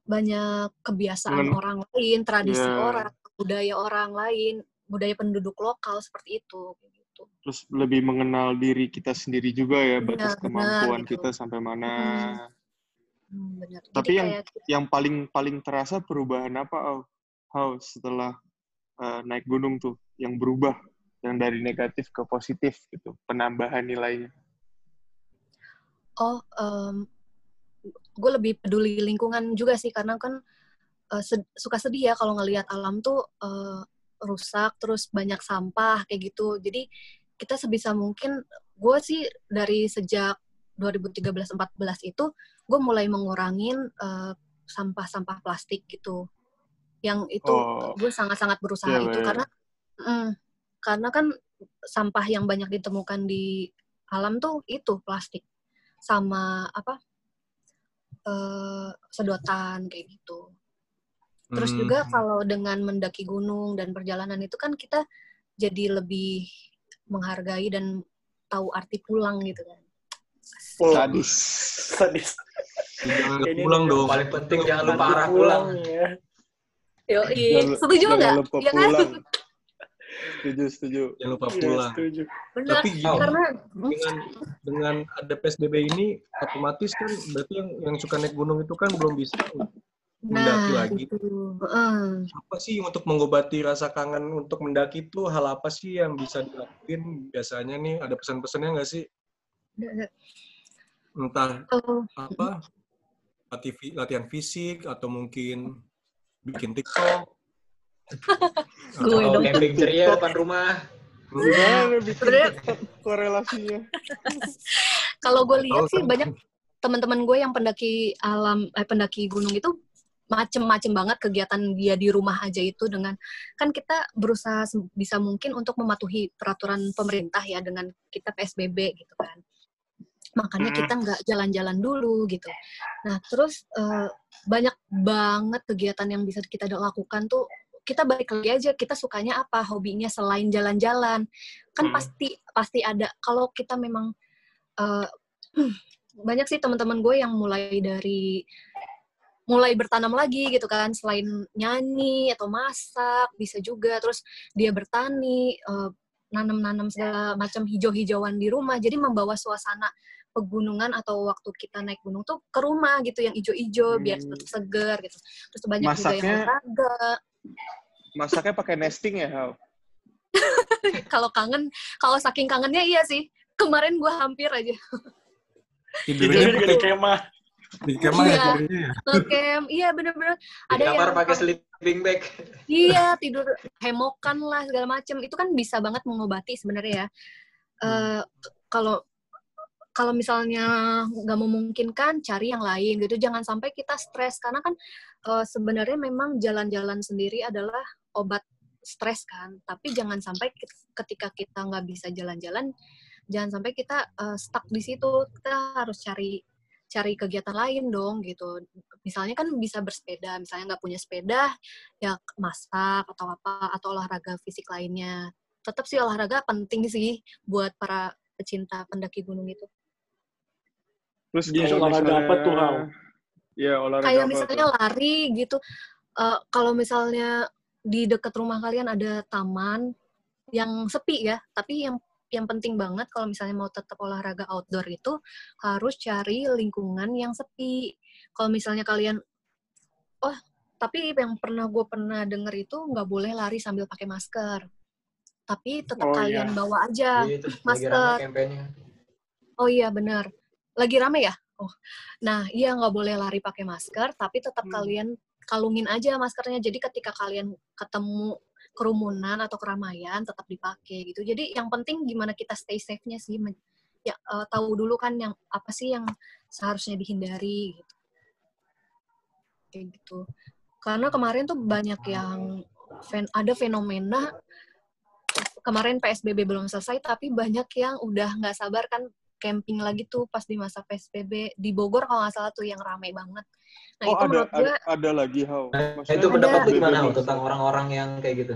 D: banyak kebiasaan
A: Mengen-
D: orang lain, tradisi
A: Iya.
D: orang, budaya orang lain, budaya penduduk lokal seperti itu gitu.
A: Terus lebih mengenal diri kita sendiri juga ya, batas
D: Benar,
A: kemampuan
D: benar, gitu.
A: kita sampai mana.
D: Hmm, benar.
A: Tapi
D: Jadi
A: yang
D: kayak
A: yang paling paling terasa perubahan apa, Au? How setelah eh, naik gunung tuh yang berubah yang dari negatif ke positif gitu, penambahan nilainya.
D: Oh, um, gue lebih peduli lingkungan juga sih karena kan uh, sed- suka sedih ya kalau ngelihat alam tuh uh, rusak terus banyak sampah kayak gitu. Jadi kita sebisa mungkin gue sih dari sejak 2013-14 itu gue mulai mengurangin uh, sampah-sampah plastik gitu. Yang itu
A: Oh.
D: gue sangat-sangat berusaha
A: Iya,
D: itu
A: iya.
D: karena mm, karena kan sampah yang banyak ditemukan di alam tuh itu plastik sama apa eh, sedotan kayak gitu. Terus
B: Hmm.
D: juga kalau dengan mendaki gunung dan perjalanan itu kan kita jadi lebih menghargai dan tahu arti pulang gitu kan.
A: Sadis.
C: Sadis.
B: jangan
C: Ini
B: pulang dong.
E: Paling penting jangan lupa arah pulang.
C: ya.
D: Yo,
A: Jangan-
D: setuju
A: jangan
D: nggak?
A: lupa
D: Iya kan?
A: pulang. Setuju, setuju.
B: Jangan lupa
C: Iya,
B: pulang.
C: setuju.
D: Benar.
B: Tapi gini,
D: Karena
B: dengan dengan ada PSBB ini otomatis kan berarti yang yang suka naik gunung itu kan belum bisa mendaki
D: nah
B: lagi.
D: itu. Heeh.
B: Apa sih untuk mengobati rasa kangen untuk mendaki itu hal apa sih yang bisa dilakuin biasanya nih? Ada pesan-pesannya nggak sih? Entah
D: Kalau
B: apa latihan fisik atau mungkin bikin TikTok.
D: Gue
E: Atau
D: dong.
E: camping ceria depan rumah.
A: Gimana bikin
D: Sebenarnya-
A: TikTok korelasinya?
D: kalau gue lihat sih
B: kan.
D: banyak teman-teman gue yang pendaki alam eh pendaki gunung itu macem-macem banget kegiatan dia di rumah aja itu dengan kan kita berusaha bisa mungkin untuk mematuhi peraturan pemerintah ya dengan kita PSBB gitu kan. Makanya kita nggak jalan-jalan dulu gitu. Nah terus eh, banyak banget kegiatan yang bisa kita lakukan tuh kita balik lagi aja kita sukanya apa hobinya selain jalan-jalan. Kan
B: Hmm.
D: pasti pasti ada. Kalau kita memang eh, banyak sih teman-teman gue yang mulai dari mulai bertanam lagi gitu kan selain nyanyi atau masak bisa juga. Terus dia bertani eh, nanam-nanam segala macam hijau-hijauan di rumah. Jadi membawa suasana pegunungan atau waktu kita naik gunung tuh ke rumah gitu yang hijau-hijau biar
A: Hmm.
D: tetap segar gitu. Terus banyak juga yang
A: Masaknya-
D: olahraga.
A: Masaknya pakai nesting ya, Hal?
D: kalau kangen kalau saking kangennya iya sih. Kemarin gue hampir aja.
B: Tidurnya pakai
C: di kemah.
B: Di kemah ya
D: Iya.
B: ya.
D: ngecamp iya bener-bener
E: Di
D: ada
E: kamar
D: yang
E: pakai sleeping bag.
D: Iya, tidur hemokan lah segala macem. Itu kan bisa banget mengobati sebenarnya ya. Eh, Kalau kalau misalnya nggak memungkinkan, cari yang lain gitu. Jangan sampai kita stres karena kan eh, sebenarnya memang jalan-jalan sendiri adalah obat stres kan. Tapi jangan sampai ketika kita nggak bisa jalan-jalan, jangan sampai kita eh, stuck di situ. Kita harus cari cari kegiatan lain dong gitu. Misalnya kan bisa bersepeda, misalnya nggak punya sepeda, ya masak atau apa atau olahraga fisik lainnya. Tetap sih olahraga penting sih buat para pecinta pendaki gunung itu.
A: Terus
C: Dia olahraga
A: misalnya-
C: apa tuh, Hal?
A: Ya, olahraga
D: Kayak
A: apa
D: misalnya
A: tuh?
D: lari gitu. Eh, kalau misalnya di dekat rumah kalian ada taman yang sepi ya, tapi yang yang penting banget kalau misalnya mau tetap olahraga outdoor itu harus cari lingkungan yang sepi. Kalau misalnya kalian, oh tapi yang pernah gue pernah denger itu nggak boleh lari sambil pakai masker. Tapi tetap
C: Oh,
D: kalian
C: iya.
D: bawa aja.
E: Gitu, lagi
D: masker. Oh iya benar. Lagi rame ya? Oh. Nah, iya nggak boleh lari pakai masker, tapi tetap
A: Hmm.
D: kalian kalungin aja maskernya. Jadi ketika kalian ketemu kerumunan atau keramaian tetap dipakai gitu. Jadi yang penting gimana kita stay safe-nya sih. Ya eh, tahu dulu kan yang apa sih yang seharusnya dihindari gitu. Kayak gitu. Karena kemarin tuh banyak yang ada fenomena kemarin PSBB belum selesai tapi banyak yang udah nggak sabar kan camping lagi tuh pas di masa PSBB di Bogor kalau nggak salah tuh yang ramai banget. Nah
A: Oh,
D: itu
A: ada,
D: menurut gue,
A: ada, ada lagi, Hau.
E: Nah,
A: Maksudnya
E: itu pendapat lu gimana
A: BBB
E: tentang orang-orang yang kayak gitu?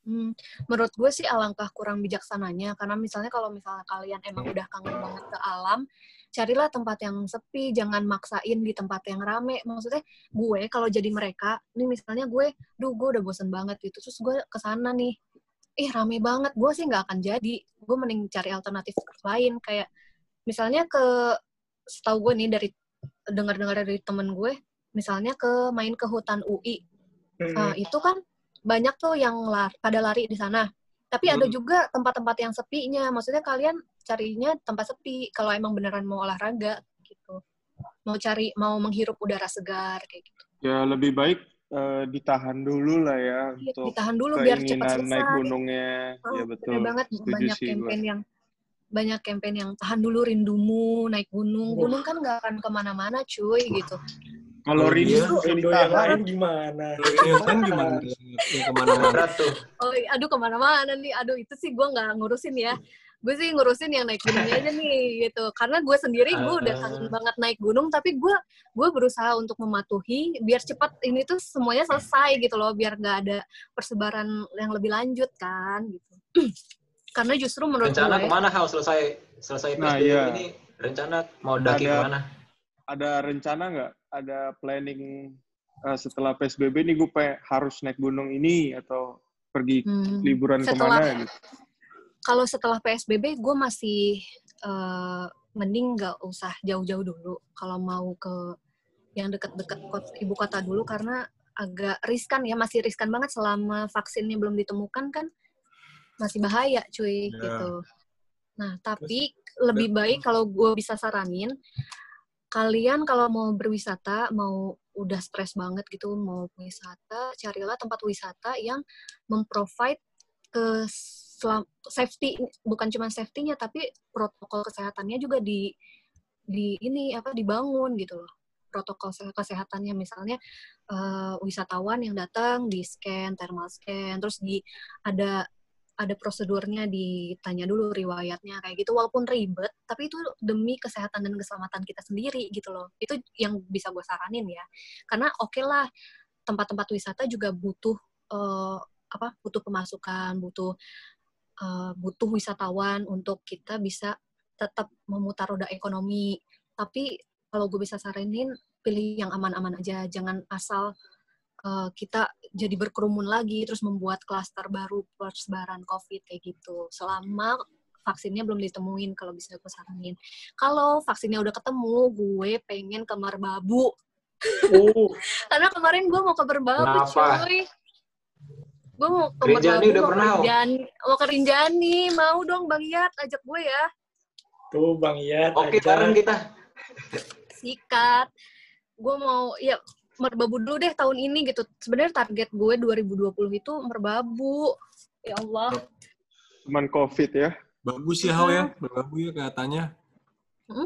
D: hmm, menurut gue sih alangkah kurang bijaksananya karena misalnya kalau misalnya kalian emang udah kangen banget ke alam, carilah tempat yang sepi, jangan maksain di tempat yang rame. Maksudnya gue kalau jadi mereka, nih misalnya gue, duh gue udah bosen banget gitu, terus gue ke sana nih, ih rame banget, gue sih nggak akan jadi. Gue mending cari alternatif lain kayak misalnya ke setahu gue nih dari dengar-dengar dari temen gue, misalnya ke main ke hutan UI.
C: Hmm.
D: Nah, itu kan banyak tuh yang lar pada lari di sana. Tapi ada
B: Hmm.
D: juga tempat-tempat yang sepinya. Maksudnya kalian carinya tempat sepi kalau emang beneran mau olahraga gitu. Mau cari mau menghirup udara segar kayak gitu.
A: Ya lebih baik eh, ditahan dulu lah ya
D: Iya,
A: untuk
D: ditahan dulu biar cepat
A: keinginan naik
D: selesai.
A: gunungnya.
D: Oh,
A: ya
D: bener
A: betul.
D: banget
A: Setuju
D: banyak
A: sih
D: campaign yang banyak campaign yang tahan dulu rindumu naik gunung. Gunung kan nggak akan ke mana-mana cuy gitu.
A: Kalau
B: Kalau
A: rindu
C: Indo yang lain gimana?
B: Kan gimana? Yang ke
E: mana-mana. Tuh.
D: Oh, i- aduh ke mana-mana nih. Aduh itu sih gue nggak ngurusin ya. Gue sih ngurusin yang naik gunungnya aja nih gitu. Karena gue sendiri gue udah
B: Ah.
D: kangen banget naik gunung, tapi gue gue berusaha untuk mematuhi biar cepat ini tuh semuanya selesai gitu loh, biar nggak ada persebaran yang lebih lanjut kan gitu. Karena justru menurut
E: Rencana
D: gue
E: ke mana Hal selesai selesai
A: Nah,
E: PSBB
A: iya.
E: ini? Rencana mau daki
A: Ada-
E: ke mana?
A: Ada rencana nggak? Ada planning eh, setelah PSBB nih gue harus naik gunung ini atau pergi
D: hmm,
A: liburan
D: setelah-
A: ke mana gitu?
D: kalau setelah PSBB gue masih eh, mending nggak usah jauh-jauh dulu kalau mau ke yang deket-deket ibu kota dulu karena agak riskan ya masih riskan banget selama vaksinnya belum ditemukan kan masih bahaya cuy
B: Ya.
D: gitu. Nah tapi lebih baik kalau gue bisa saranin kalian kalau mau berwisata mau udah stres banget gitu mau wisata carilah tempat wisata yang memprovide ke selam- safety bukan cuma safety-nya tapi protokol kesehatannya juga di di ini apa dibangun gitu loh protokol se- kesehatannya misalnya eh, wisatawan yang datang di scan thermal scan terus di ada ada prosedurnya ditanya dulu riwayatnya kayak gitu. Walaupun ribet tapi itu demi kesehatan dan keselamatan kita sendiri gitu loh. Itu yang bisa gue saranin ya. Karena oke lah tempat-tempat wisata juga butuh eh, apa butuh pemasukan butuh eh, butuh wisatawan untuk kita bisa tetap memutar roda ekonomi. Tapi kalau gue bisa saranin pilih yang aman-aman aja. Jangan asal eh, kita jadi berkerumun lagi terus membuat klaster baru persebaran covid kayak gitu selama vaksinnya belum ditemuin kalau bisa gue saranin kalau vaksinnya udah ketemu gue pengen ke Merbabu
C: Oh,
D: karena kemarin gue mau ke Merbabu
E: Kenapa?
D: cuy gue mau ke
E: Rinjani
D: Merbabu
E: udah
D: mau ke
E: pernah?
D: Rinjani mau ke Rinjani mau dong Bang Yat ajak gue ya
C: tuh Bang Iyat.
E: Oke, bareng kita.
D: sikat gue mau ya merbabu dulu deh tahun ini gitu sebenarnya target gue 2020 itu merbabu ya Allah
A: Cuman COVID ya.
B: Bagus ya, Hao ya. Berbabu ya katanya.
D: Hmm?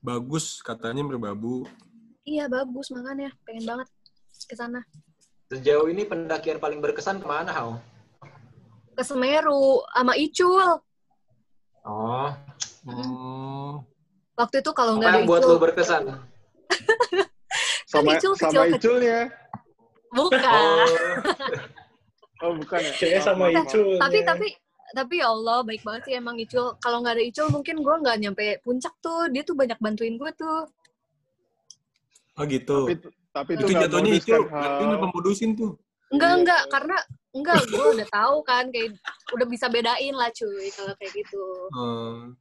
B: Bagus katanya berbabu.
D: iya bagus makanya pengen banget ke sana
E: Sejauh ini pendakian paling berkesan ke mana, Hao?
D: ke Semeru sama Icul
E: Oh,
B: Oh.
D: waktu itu kalau nggak ada
E: yang buat
D: Icul
E: lu berkesan?
A: Sama
D: Icul
A: sama
D: kecil-kecil.
A: Iculnya.
D: bukan
E: Oh,
A: Oh bukan ya?
C: Kayaknya sama
A: Maaf, maaf.
C: Icul.
D: tapi tapi tapi ya Allah baik banget sih emang Icul kalau nggak ada Icul mungkin gue nggak nyampe puncak tuh dia tuh banyak bantuin gue tuh
B: Oh gitu.
A: Tapi tapi itu
B: itu
A: nggak
B: jatuhnya itu
A: kan, Hal.
B: kenapa modusin tuh?
D: enggak enggak karena enggak gue udah tahu kan kayak udah bisa bedain lah cuy kalau kayak gitu
B: Hmm.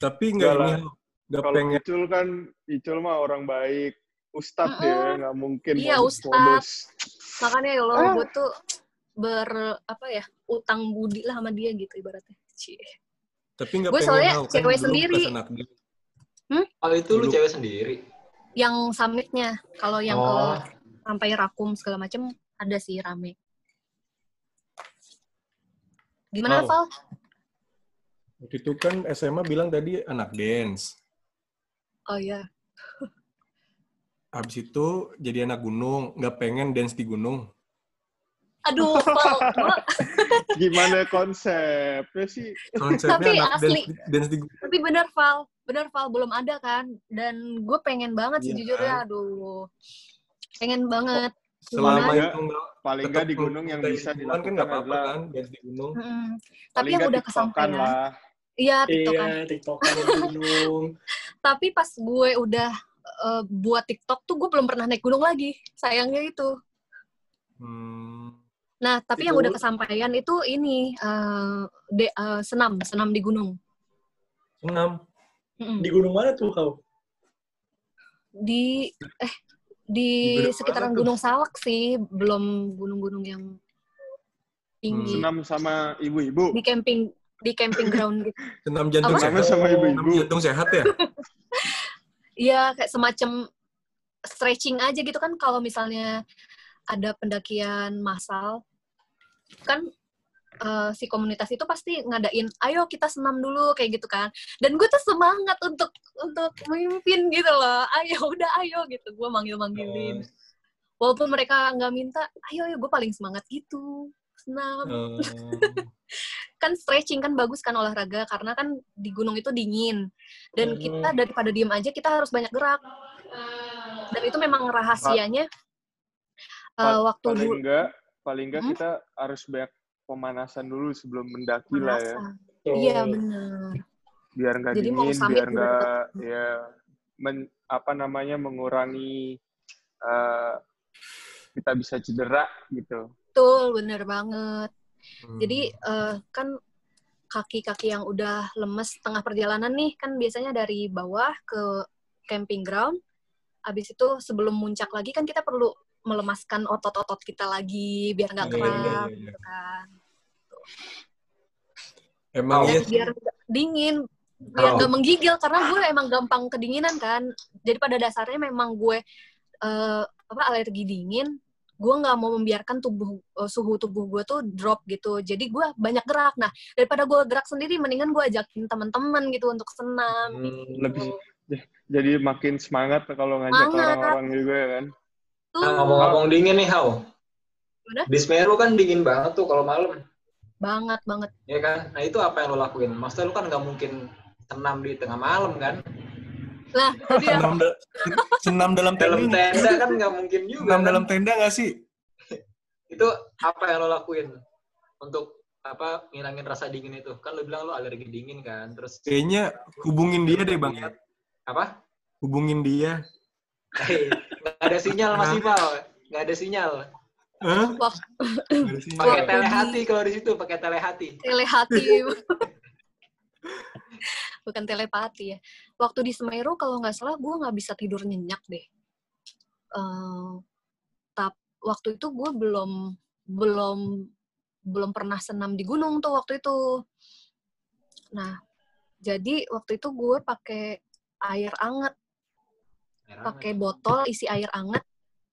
B: Tapi nggak
A: Enggak
B: ini
A: lah.
B: Nggak pengen
A: Icul kan, Icul mah orang baik. Ustadz
D: Mm-mm.
A: dia, nggak mungkin
D: Iya,
A: modus-modus.
D: makanya ya Allah
A: Ah.
D: gue tuh ber apa ya utang budi lah sama dia gitu ibaratnya Cie.
B: tapi nggak
D: Gue
B: pengen
D: soalnya
B: kan
D: cewek sendiri.
B: dia.
E: oh itu lu cewek sendiri.
D: yang summitnya kalau yang
E: Oh.
D: ke sampai rakum segala macem ada sih rame gimana
B: Wow.
D: Val?
B: Waktu itu kan SMA bilang tadi anak dance.
D: Oh iya
B: Habis itu jadi anak gunung, nggak pengen dance di gunung.
D: aduh Val gua,
A: Gimana konsepnya sih?
B: Konsepnya
D: Tapi
B: anak
D: asli.
B: dance, dance di gunung.
D: tapi bener Val bener Val belum ada kan dan gue pengen banget
B: Iya
D: sejujurnya
B: kan?
D: aduh pengen banget
B: Selama
A: Gimana?
B: itu nggak
A: Paling
B: tetap
A: nggak di gunung yang bisa dilakukan
B: kan nggak apa-apa kan dance di gunung.
D: Mm-mm. tapi
A: paling
D: yang udah kesampaian
A: lah.
D: iya tiktokan
C: Iya, tiktokan di gunung.
D: tapi pas gue udah eh, buat TikTok tuh gue belum pernah naik gunung lagi sayangnya itu
B: Hmm.
D: nah tapi
C: Itu-
D: yang udah kesampaian itu ini eh, de- eh, senam senam di gunung
B: Enam.
D: Mm-mm.
C: Di gunung mana tuh kau?
D: di eh
B: Di
D: di
B: gunung
D: sekitaran? Gunung Salak sih belum gunung-gunung yang tinggi
A: Senam sama ibu-ibu.
D: di camping di camping ground gitu.
B: Senam jantung
D: Apa?
B: sehat.
A: Senamnya sama
B: Senam
A: ibu-ibu.
B: jantung sehat ya?
D: Iya kayak semacam stretching aja gitu kan kalau misalnya ada pendakian massal. Kan eh, si komunitas itu pasti ngadain ayo kita senam dulu kayak gitu kan. Dan gue tuh semangat untuk untuk memimpin gitu loh. Ayo udah ayo gitu. Gue manggil manggilin walaupun mereka nggak minta ayo ayo gue paling semangat gitu senam
B: Oh.
D: kan stretching kan bagus kan olahraga karena kan di gunung itu dingin dan
B: Hmm.
D: kita daripada diem aja kita harus banyak gerak dan itu memang rahasianya eh,
A: Pa-
D: waktu
A: paling
D: dulu
A: enggak, paling enggak
D: Hmm?
A: kita harus banyak pemanasan dulu sebelum mendaki lah ya.
D: iya benar
A: Biar nggak
D: Jadi mau
A: dingin, biar
D: juga
A: nggak ya men- apa namanya mengurangi eh, kita bisa cedera gitu.
D: Betul bener banget
B: Hmm.
D: jadi eh, kan kaki-kaki yang udah lemes tengah perjalanan nih kan biasanya dari bawah ke camping ground habis itu sebelum muncak lagi kan kita perlu melemaskan otot-otot kita lagi biar nggak
B: Iya, iya,
D: kram
B: iya, iya.
D: gitu kan
B: Emang iya
D: dan biar dingin biar
E: Oh.
D: nggak menggigil karena gue emang gampang kedinginan kan jadi pada dasarnya memang gue eh, apa alergi dingin gue nggak mau membiarkan tubuh eh, suhu tubuh gue tuh drop gitu jadi gue banyak gerak nah daripada gue gerak sendiri mendingan gue ajakin teman-teman gitu untuk senam
E: Hmm,
D: gitu.
A: lebih Jadi makin semangat kalau ngajak orang-orang juga ya kan.
D: Tuh.
E: Nah, ngomong-ngomong dingin nih, Hao.
D: Gimana?
E: Di Semeru kan dingin banget tuh kalau malam.
D: banget banget
E: Ya kan? Nah, itu apa yang lo lakuin? Maksudnya lo kan nggak mungkin senam di tengah malam kan?
D: Lah ya,
B: senam, da- senam dalam tenda.
E: Dalam tenda kan nggak mungkin juga.
B: Senam
E: kan?
B: dalam tenda nggak sih?
E: Itu apa yang lo lakuin untuk apa ngilangin rasa dingin itu? Kan lo bilang lo alergi dingin kan? Terus
B: Kayaknya hubungin dia deh bang. Yat.
E: apa?
B: Hubungin dia.
E: Nggak ada sinyal masih Val. Nggak ada sinyal.
B: Hah?
D: Wah.
B: Nggak ada sinyal.
E: Pakai
D: Waktu
E: telehati kalau di situ, pakai telehati.
D: telepati bukan telepati ya. Waktu di Semeru kalau nggak salah gue nggak bisa tidur nyenyak deh. Eh, tap waktu itu gue belum belum belum pernah senam di gunung tuh waktu itu. Nah jadi waktu itu gue pakai air anget pakai botol isi air anget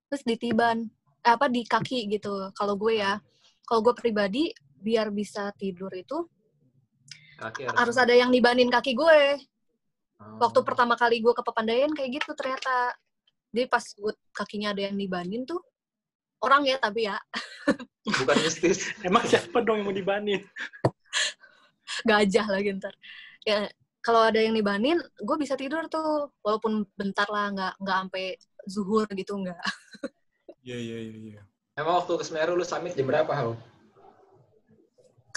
D: terus ditiban eh, apa di kaki gitu kalau gue ya. Kalau gue pribadi biar bisa tidur itu
E: Kaki
D: harus ada yang nibanin kaki gue
E: Oh.
D: waktu pertama kali gue ke Pepandayan kayak gitu ternyata jadi pas gue kakinya ada yang nibanin tuh orang ya tapi ya
E: Bukan mistis.
C: Emang siapa dong yang mau dibanin?
D: gajah lagi ntar ya kalau ada yang nibanin gue bisa tidur tuh walaupun bentar lah nggak nggak sampai zuhur gitu nggak
B: Iya iya iya. iya.
E: Emang waktu ke Semeru lu summit jam berapa, Hao?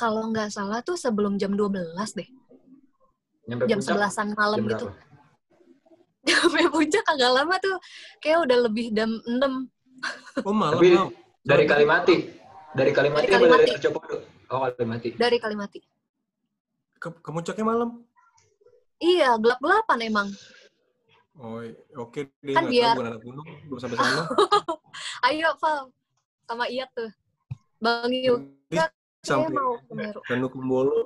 D: Kalau nggak salah tuh sebelum jam 12 deh
E: Nyampe
D: jam
E: puncak
D: sebelasan malam
E: jam
D: gitu sampai puncak agak lama tuh kayak udah lebih jam 6
B: Oh malam
E: Tapi dari Kalimati. Dari Kalimati
D: Dari
E: apa dari
D: Kalimati.
E: Arjopodo? Oh, Kalimati.
D: dari Kalimati
B: Ke, ke puncaknya malam.
D: iya gelap-gelapan emang
B: Oh oke deh.
D: Kan
B: nggak
D: biar-
B: tahu bukan anak gunung. Belum sampai sana.
D: ayo Val sama Iyat tuh Bang Yu
B: Ini
D: saya
B: sampai
D: mau ke Meru
B: Ranu Kumbolo.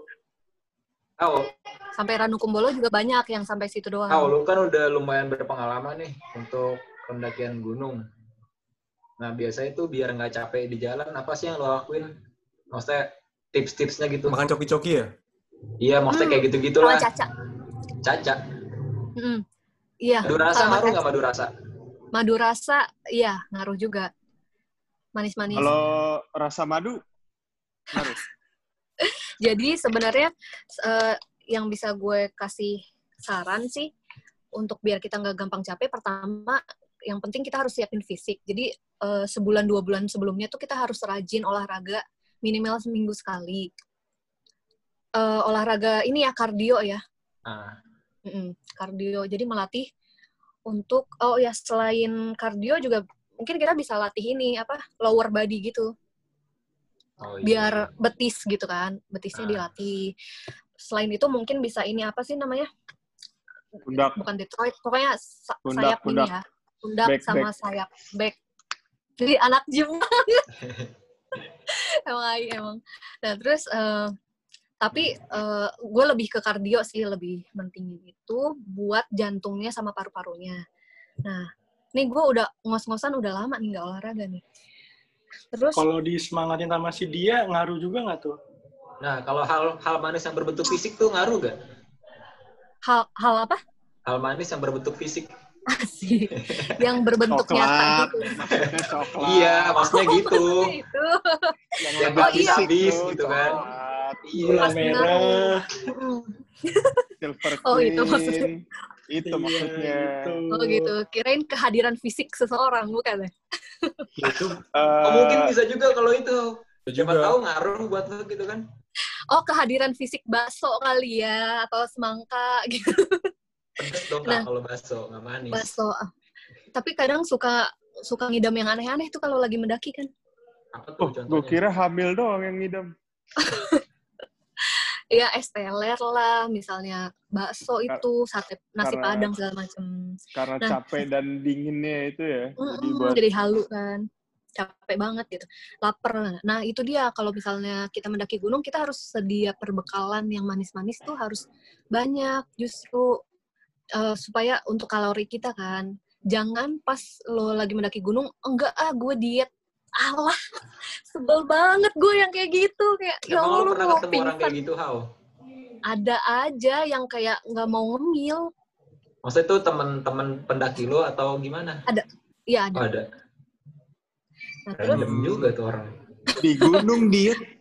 E: Hao,
D: sampai Ranukumbolo juga banyak yang sampai situ doang.
E: Hao, lu kan udah lumayan berpengalaman nih untuk pendakian gunung. Nah, biasanya itu biar nggak capek di jalan, apa sih yang lo lakuin? Maksudnya tips-tipsnya gitu.
B: Makan coki-coki ya?
E: Iya, maksudnya
D: Hmm,
E: kayak gitu-gitu
D: Sama
E: lah.
D: Caca.
E: Caca.
D: Mm. Iya.
E: Madu rasa ngaruh nggak madu rasa?
D: Madu rasa, iya ngaruh juga. Manis-manis.
A: Kalau rasa madu, harus.
D: Jadi sebenarnya eh, yang bisa gue kasih saran sih untuk biar kita nggak gampang capek. Pertama, yang penting kita harus siapin fisik. Jadi eh, sebulan dua bulan sebelumnya tuh kita harus rajin olahraga minimal seminggu sekali. Eh, olahraga ini ya kardio ya.
E: Nah,
D: Mm-mm, kardio. Jadi melatih untuk oh ya selain kardio juga mungkin kita bisa latih ini apa lower body gitu
E: oh iya.
D: biar betis gitu kan betisnya
E: Ah.
D: dilatih. Selain itu mungkin bisa ini apa sih namanya
A: Pundak.
D: bukan Detroit pokoknya sa-
A: Pundak,
D: sayap
A: pundak.
D: ini ya pundak
A: Back,
D: sama
A: back.
D: sayap back. Jadi anak gym emang emang. Nah terus eh, tapi eh, gue lebih ke kardio sih lebih mentingin itu buat jantungnya sama paru-parunya. Nah nih gue udah ngos-ngosan udah lama nih nggak olahraga nih. Terus
C: Kalau disemangatin sama si dia, ngaruh juga nggak tuh?
E: Nah, kalau hal hal manis yang berbentuk fisik tuh ngaruh gak?
D: hal hal apa
E: Hal manis yang berbentuk fisik.
D: sih yang berbentuk nyata
A: Coklat.
D: gitu.
A: Maksudnya coklat.
E: Iya, maksudnya gitu.
D: itu.
A: Yang
E: Yang
D: Oh, iya.
A: fisik
E: habis gitu kan. Iya.
C: Gula merah.
A: Silver
D: Oh, itu maksudnya.
A: Itu
C: Iya,
A: maksudnya.
C: gitu.
D: Oh gitu. Kirain kehadiran fisik seseorang bukan ya?
B: itu
A: Eh,
E: Oh, mungkin bisa juga kalau itu. Siapa tahu ngaruh buat lo gitu kan.
D: Oh kehadiran fisik bakso kali ya atau semangka gitu
E: Pedes dong
D: Nah.
E: Kalau bakso, nggak manis.
D: bakso. Tapi kadang suka suka ngidam yang aneh-aneh tuh kalau lagi mendaki kan.
E: Apa
A: Oh,
E: tuh
A: gue
E: contohnya?
A: kira hamil doang yang ngidam.
D: Ya es teler lah, misalnya bakso itu, sate nasi
A: karena-
D: padang segala macem.
A: Karena
D: Nah.
A: capek dan dinginnya itu ya. Jadi
D: Mm-mm,
A: buat
D: jadi halu kan capek banget gitu lapar nah itu dia kalau misalnya kita mendaki gunung kita harus sedia perbekalan yang manis-manis tuh harus banyak justru eh, supaya untuk kalori kita kan jangan pas lo lagi mendaki gunung enggak ah gue diet alah sebel banget gue yang kayak gitu kayak ya Allah
E: lo
D: lu
E: pernah
D: mau
E: ketemu orang
D: pingsan
E: kayak gitu, Hao?
D: ada aja yang kayak nggak mau ngemil
E: Maksudnya itu teman-teman pendaki lo atau gimana?
D: ya
E: Oh,
D: ada
E: ada.
D: nah, terus
E: juga tuh orang.
A: di gunung diet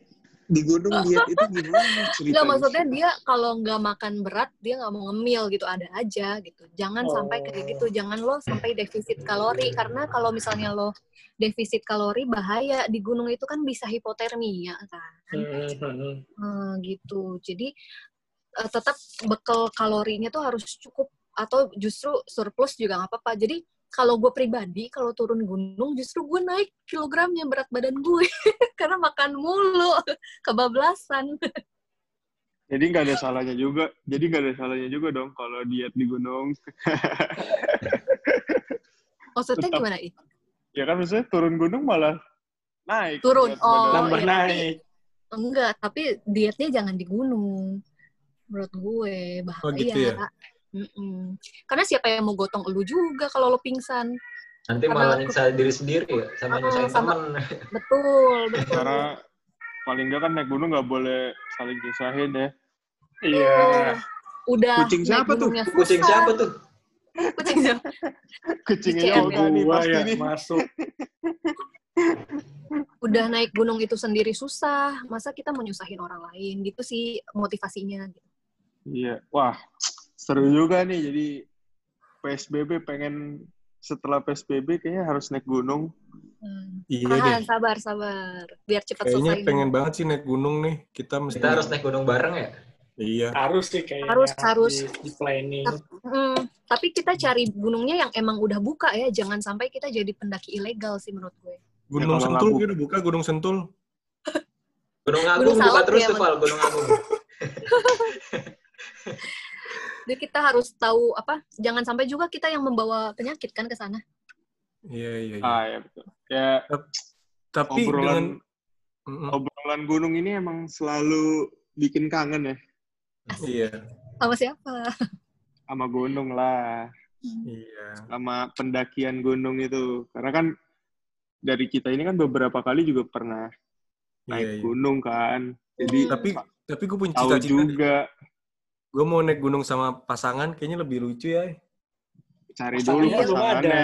A: di gunung diet itu gimana ceritanya?
D: Enggak, maksudnya dia kalau nggak makan berat, dia nggak mau ngemil gitu, ada aja gitu. Jangan sampai kayak gitu, jangan lo sampai defisit kalori, karena kalau misalnya lo defisit kalori bahaya, di gunung itu kan bisa hipotermia kan,
C: Hmm, hmm.
D: Hmm, gitu. Jadi eh, tetap bekal kalorinya tuh harus cukup, atau justru surplus juga nggak apa-apa. Jadi kalau gue pribadi, kalau turun gunung, justru gue naik kilogramnya berat badan gue, karena makan mulu, kebablasan.
A: Jadi nggak ada salahnya juga. Jadi nggak ada salahnya juga dong kalau diet di gunung.
D: Maksudnya
A: Tetap.
D: gimana, I?
A: ya kan maksudnya turun gunung malah naik.
D: Turun. Oh.
C: Nambah
D: iya.
C: naik.
D: Enggak, tapi dietnya jangan di gunung. Menurut gue bahaya.
B: Oh, gitu ya?
D: Mm-mm. Karena siapa yang mau gotong elu juga kalau lo pingsan.
E: Nanti
D: Karena
E: malah nyiksa diri sendiri ya, sama nyusahin
D: sama-
E: temen.
D: Betul, betul.
A: Karena paling nggak kan naik gunung nggak boleh saling nyusahin ya.
C: Iya.
D: Udah
A: Kucing siapa tuh?
D: gunungnya
E: Kucing
D: susah.
E: siapa tuh?
D: Kucing siapa?
A: Kucingnya
D: Kucing
A: Yoga nih
C: Gua
A: pasti
C: ya
A: nih.
C: masuk.
D: Udah naik gunung itu sendiri susah. Masa kita mau nyusahin orang lain? Gitu sih motivasinya. gitu.
A: Iya. Wah, seru juga nih. Jadi PSBB pengen setelah PSBB kayaknya harus naik gunung.
D: Hmm.
B: iya deh
D: Tahan, sabar, sabar. Biar cepat
B: kayaknya
D: selesai.
B: pengen banget sih naik gunung nih kita mesti
E: Kita harus naik gunung bareng ya?
B: iya
C: Harus sih kayaknya.
D: Harus, harus.
C: Di, di planning.
D: Hmm, tapi kita cari gunungnya yang emang udah buka ya. Jangan sampai kita jadi pendaki ilegal sih menurut gue.
B: gunung
A: kalau
B: sentul
A: bu-
B: udah buka gunung sentul
E: Gunung Agung
D: Gunung
E: buka terus
D: ya,
E: tuh. Gunung Agung.
D: Jadi kita harus tahu apa? Jangan sampai juga kita yang membawa penyakit kan ke sana.
B: iya iya, iya.
A: Ah ya betul. Ya
B: tapi dengan
A: obrolan
B: Mm-mm.
A: obrolan gunung ini emang selalu bikin kangen ya
B: iya
D: Sama siapa?
A: sama gunung lah,
B: iya
A: sama pendakian gunung itu. Karena kan dari kita ini kan beberapa kali juga pernah
B: iya
A: naik
B: iya
A: gunung kan. Jadi
B: tapi tapi gue punya cita-cita
A: juga
B: gue mau naik gunung sama pasangan kayaknya lebih lucu ya
A: cari
C: Pasangannya
A: dulu
C: belum ada.
A: pasangannya.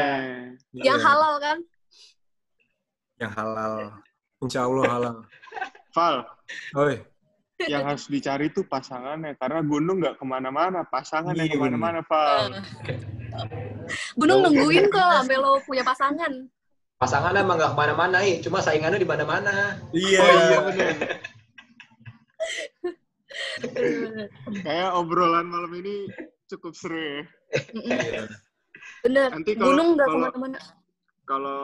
D: Yang
B: Iya,
D: halal kan?
B: yang halal insya Allah halal
A: Val,
B: Oi,
A: yang harus dicari tuh pasangannya. Karena gunung nggak ke mana-mana, pasangan yang
B: Iya,
A: ke mana-mana, Val.
D: Gunung
E: Jauh.
D: nungguin kok sampai lo punya pasangan.
E: Pasangan emang nggak ke mana-mana, ih. Cuma saingannya di mana-mana.
B: iya
A: Oh
B: iya
A: iya benar. Kayak obrolan malam ini cukup seru ya.
B: Iya.
D: Bener.
A: Nanti kalau
D: Gunung nggak
A: ke
D: mana-mana.
A: kalau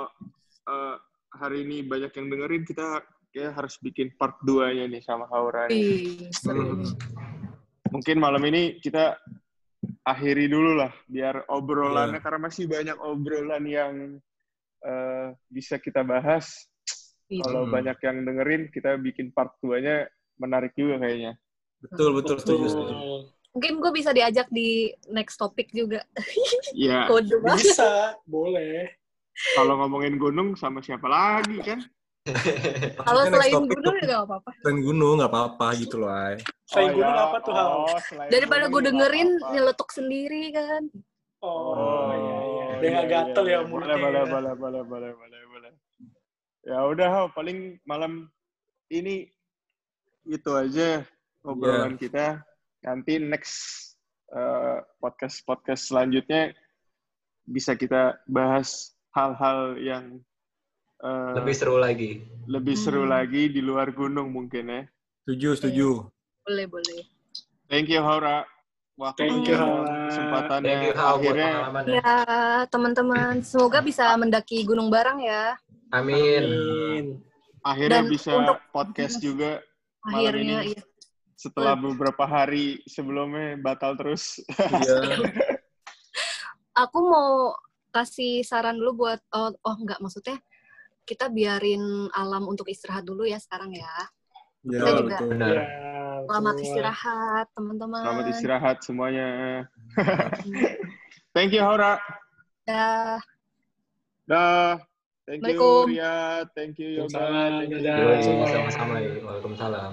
A: eh, hari ini banyak yang dengerin kita kayak harus bikin part 2-nya nih sama Haura. nih.
B: Hmm.
A: Mungkin malam ini kita akhiri dulu lah biar
B: Iya.
A: obrolannya karena masih banyak obrolan yang eh, bisa kita bahas.
D: Gitu.
A: Kalau
B: Hmm.
A: banyak yang dengerin, kita bikin part 2-nya menarik juga kayaknya.
B: Betul, betul, setuju, setuju.
C: Betul.
D: Mungkin gue bisa diajak di next topic juga.
A: Iya.
C: Bisa, boleh.
A: kalau ngomongin gunung sama siapa lagi kan?
D: Kalau selain
B: topic
D: gunung juga gak apa-apa.
B: Selain gunung, nggak apa-apa gitu loh, Ay.
C: Selain
A: Oh,
C: gunung
A: ya.
C: apa tuh, Hal?
A: Oh, selain
D: Daripada gue dengerin
A: apa-apa.
D: nyeletuk sendiri kan.
C: Oh, iya, iya.
A: Oh,
C: Biar nggak
A: iya,
C: gatel
A: iya,
C: ya
A: iya.
C: mulutnya.
A: Boleh, boleh,
C: ya.
A: boleh, boleh, boleh, boleh, boleh. Ya udah, Hau, paling malam ini itu aja obrolan
B: Iya.
A: kita. Nanti next eh, podcast podcast selanjutnya bisa kita bahas hal-hal yang eh,
E: Lebih seru lagi.
A: lebih seru
D: Hmm.
A: lagi di luar gunung mungkin ya.
B: Setuju, setuju.
D: Boleh, boleh.
A: Thank you Haura. Waktu
C: Thank you,
A: kesempatannya
E: Thank you,
A: akhirnya
E: pengalamannya.
D: Ya, teman-teman. Semoga bisa mendaki gunung bareng ya.
E: Amin.
C: Amin.
A: akhirnya
D: Dan
A: bisa
D: untuk-
A: podcast juga Malam
D: Akhirnya,
A: ini.
D: iya.
A: Setelah beberapa hari sebelumnya batal terus.
B: Iya.
D: Aku mau kasih saran dulu buat, oh, oh enggak, maksudnya kita biarin alam untuk istirahat dulu ya sekarang ya.
B: Iya,
D: Kita juga.
B: betul.
E: Benar.
C: Ya,
D: Selamat
C: betul.
D: istirahat, teman-teman.
A: Selamat istirahat semuanya. Thank you Haura.
D: Dah.
A: Dah. Thank you. Ria. Thank you Yoga.
C: Waalaikumsalam.
A: Thank you
E: sama-sama ya. Waalaikumsalam.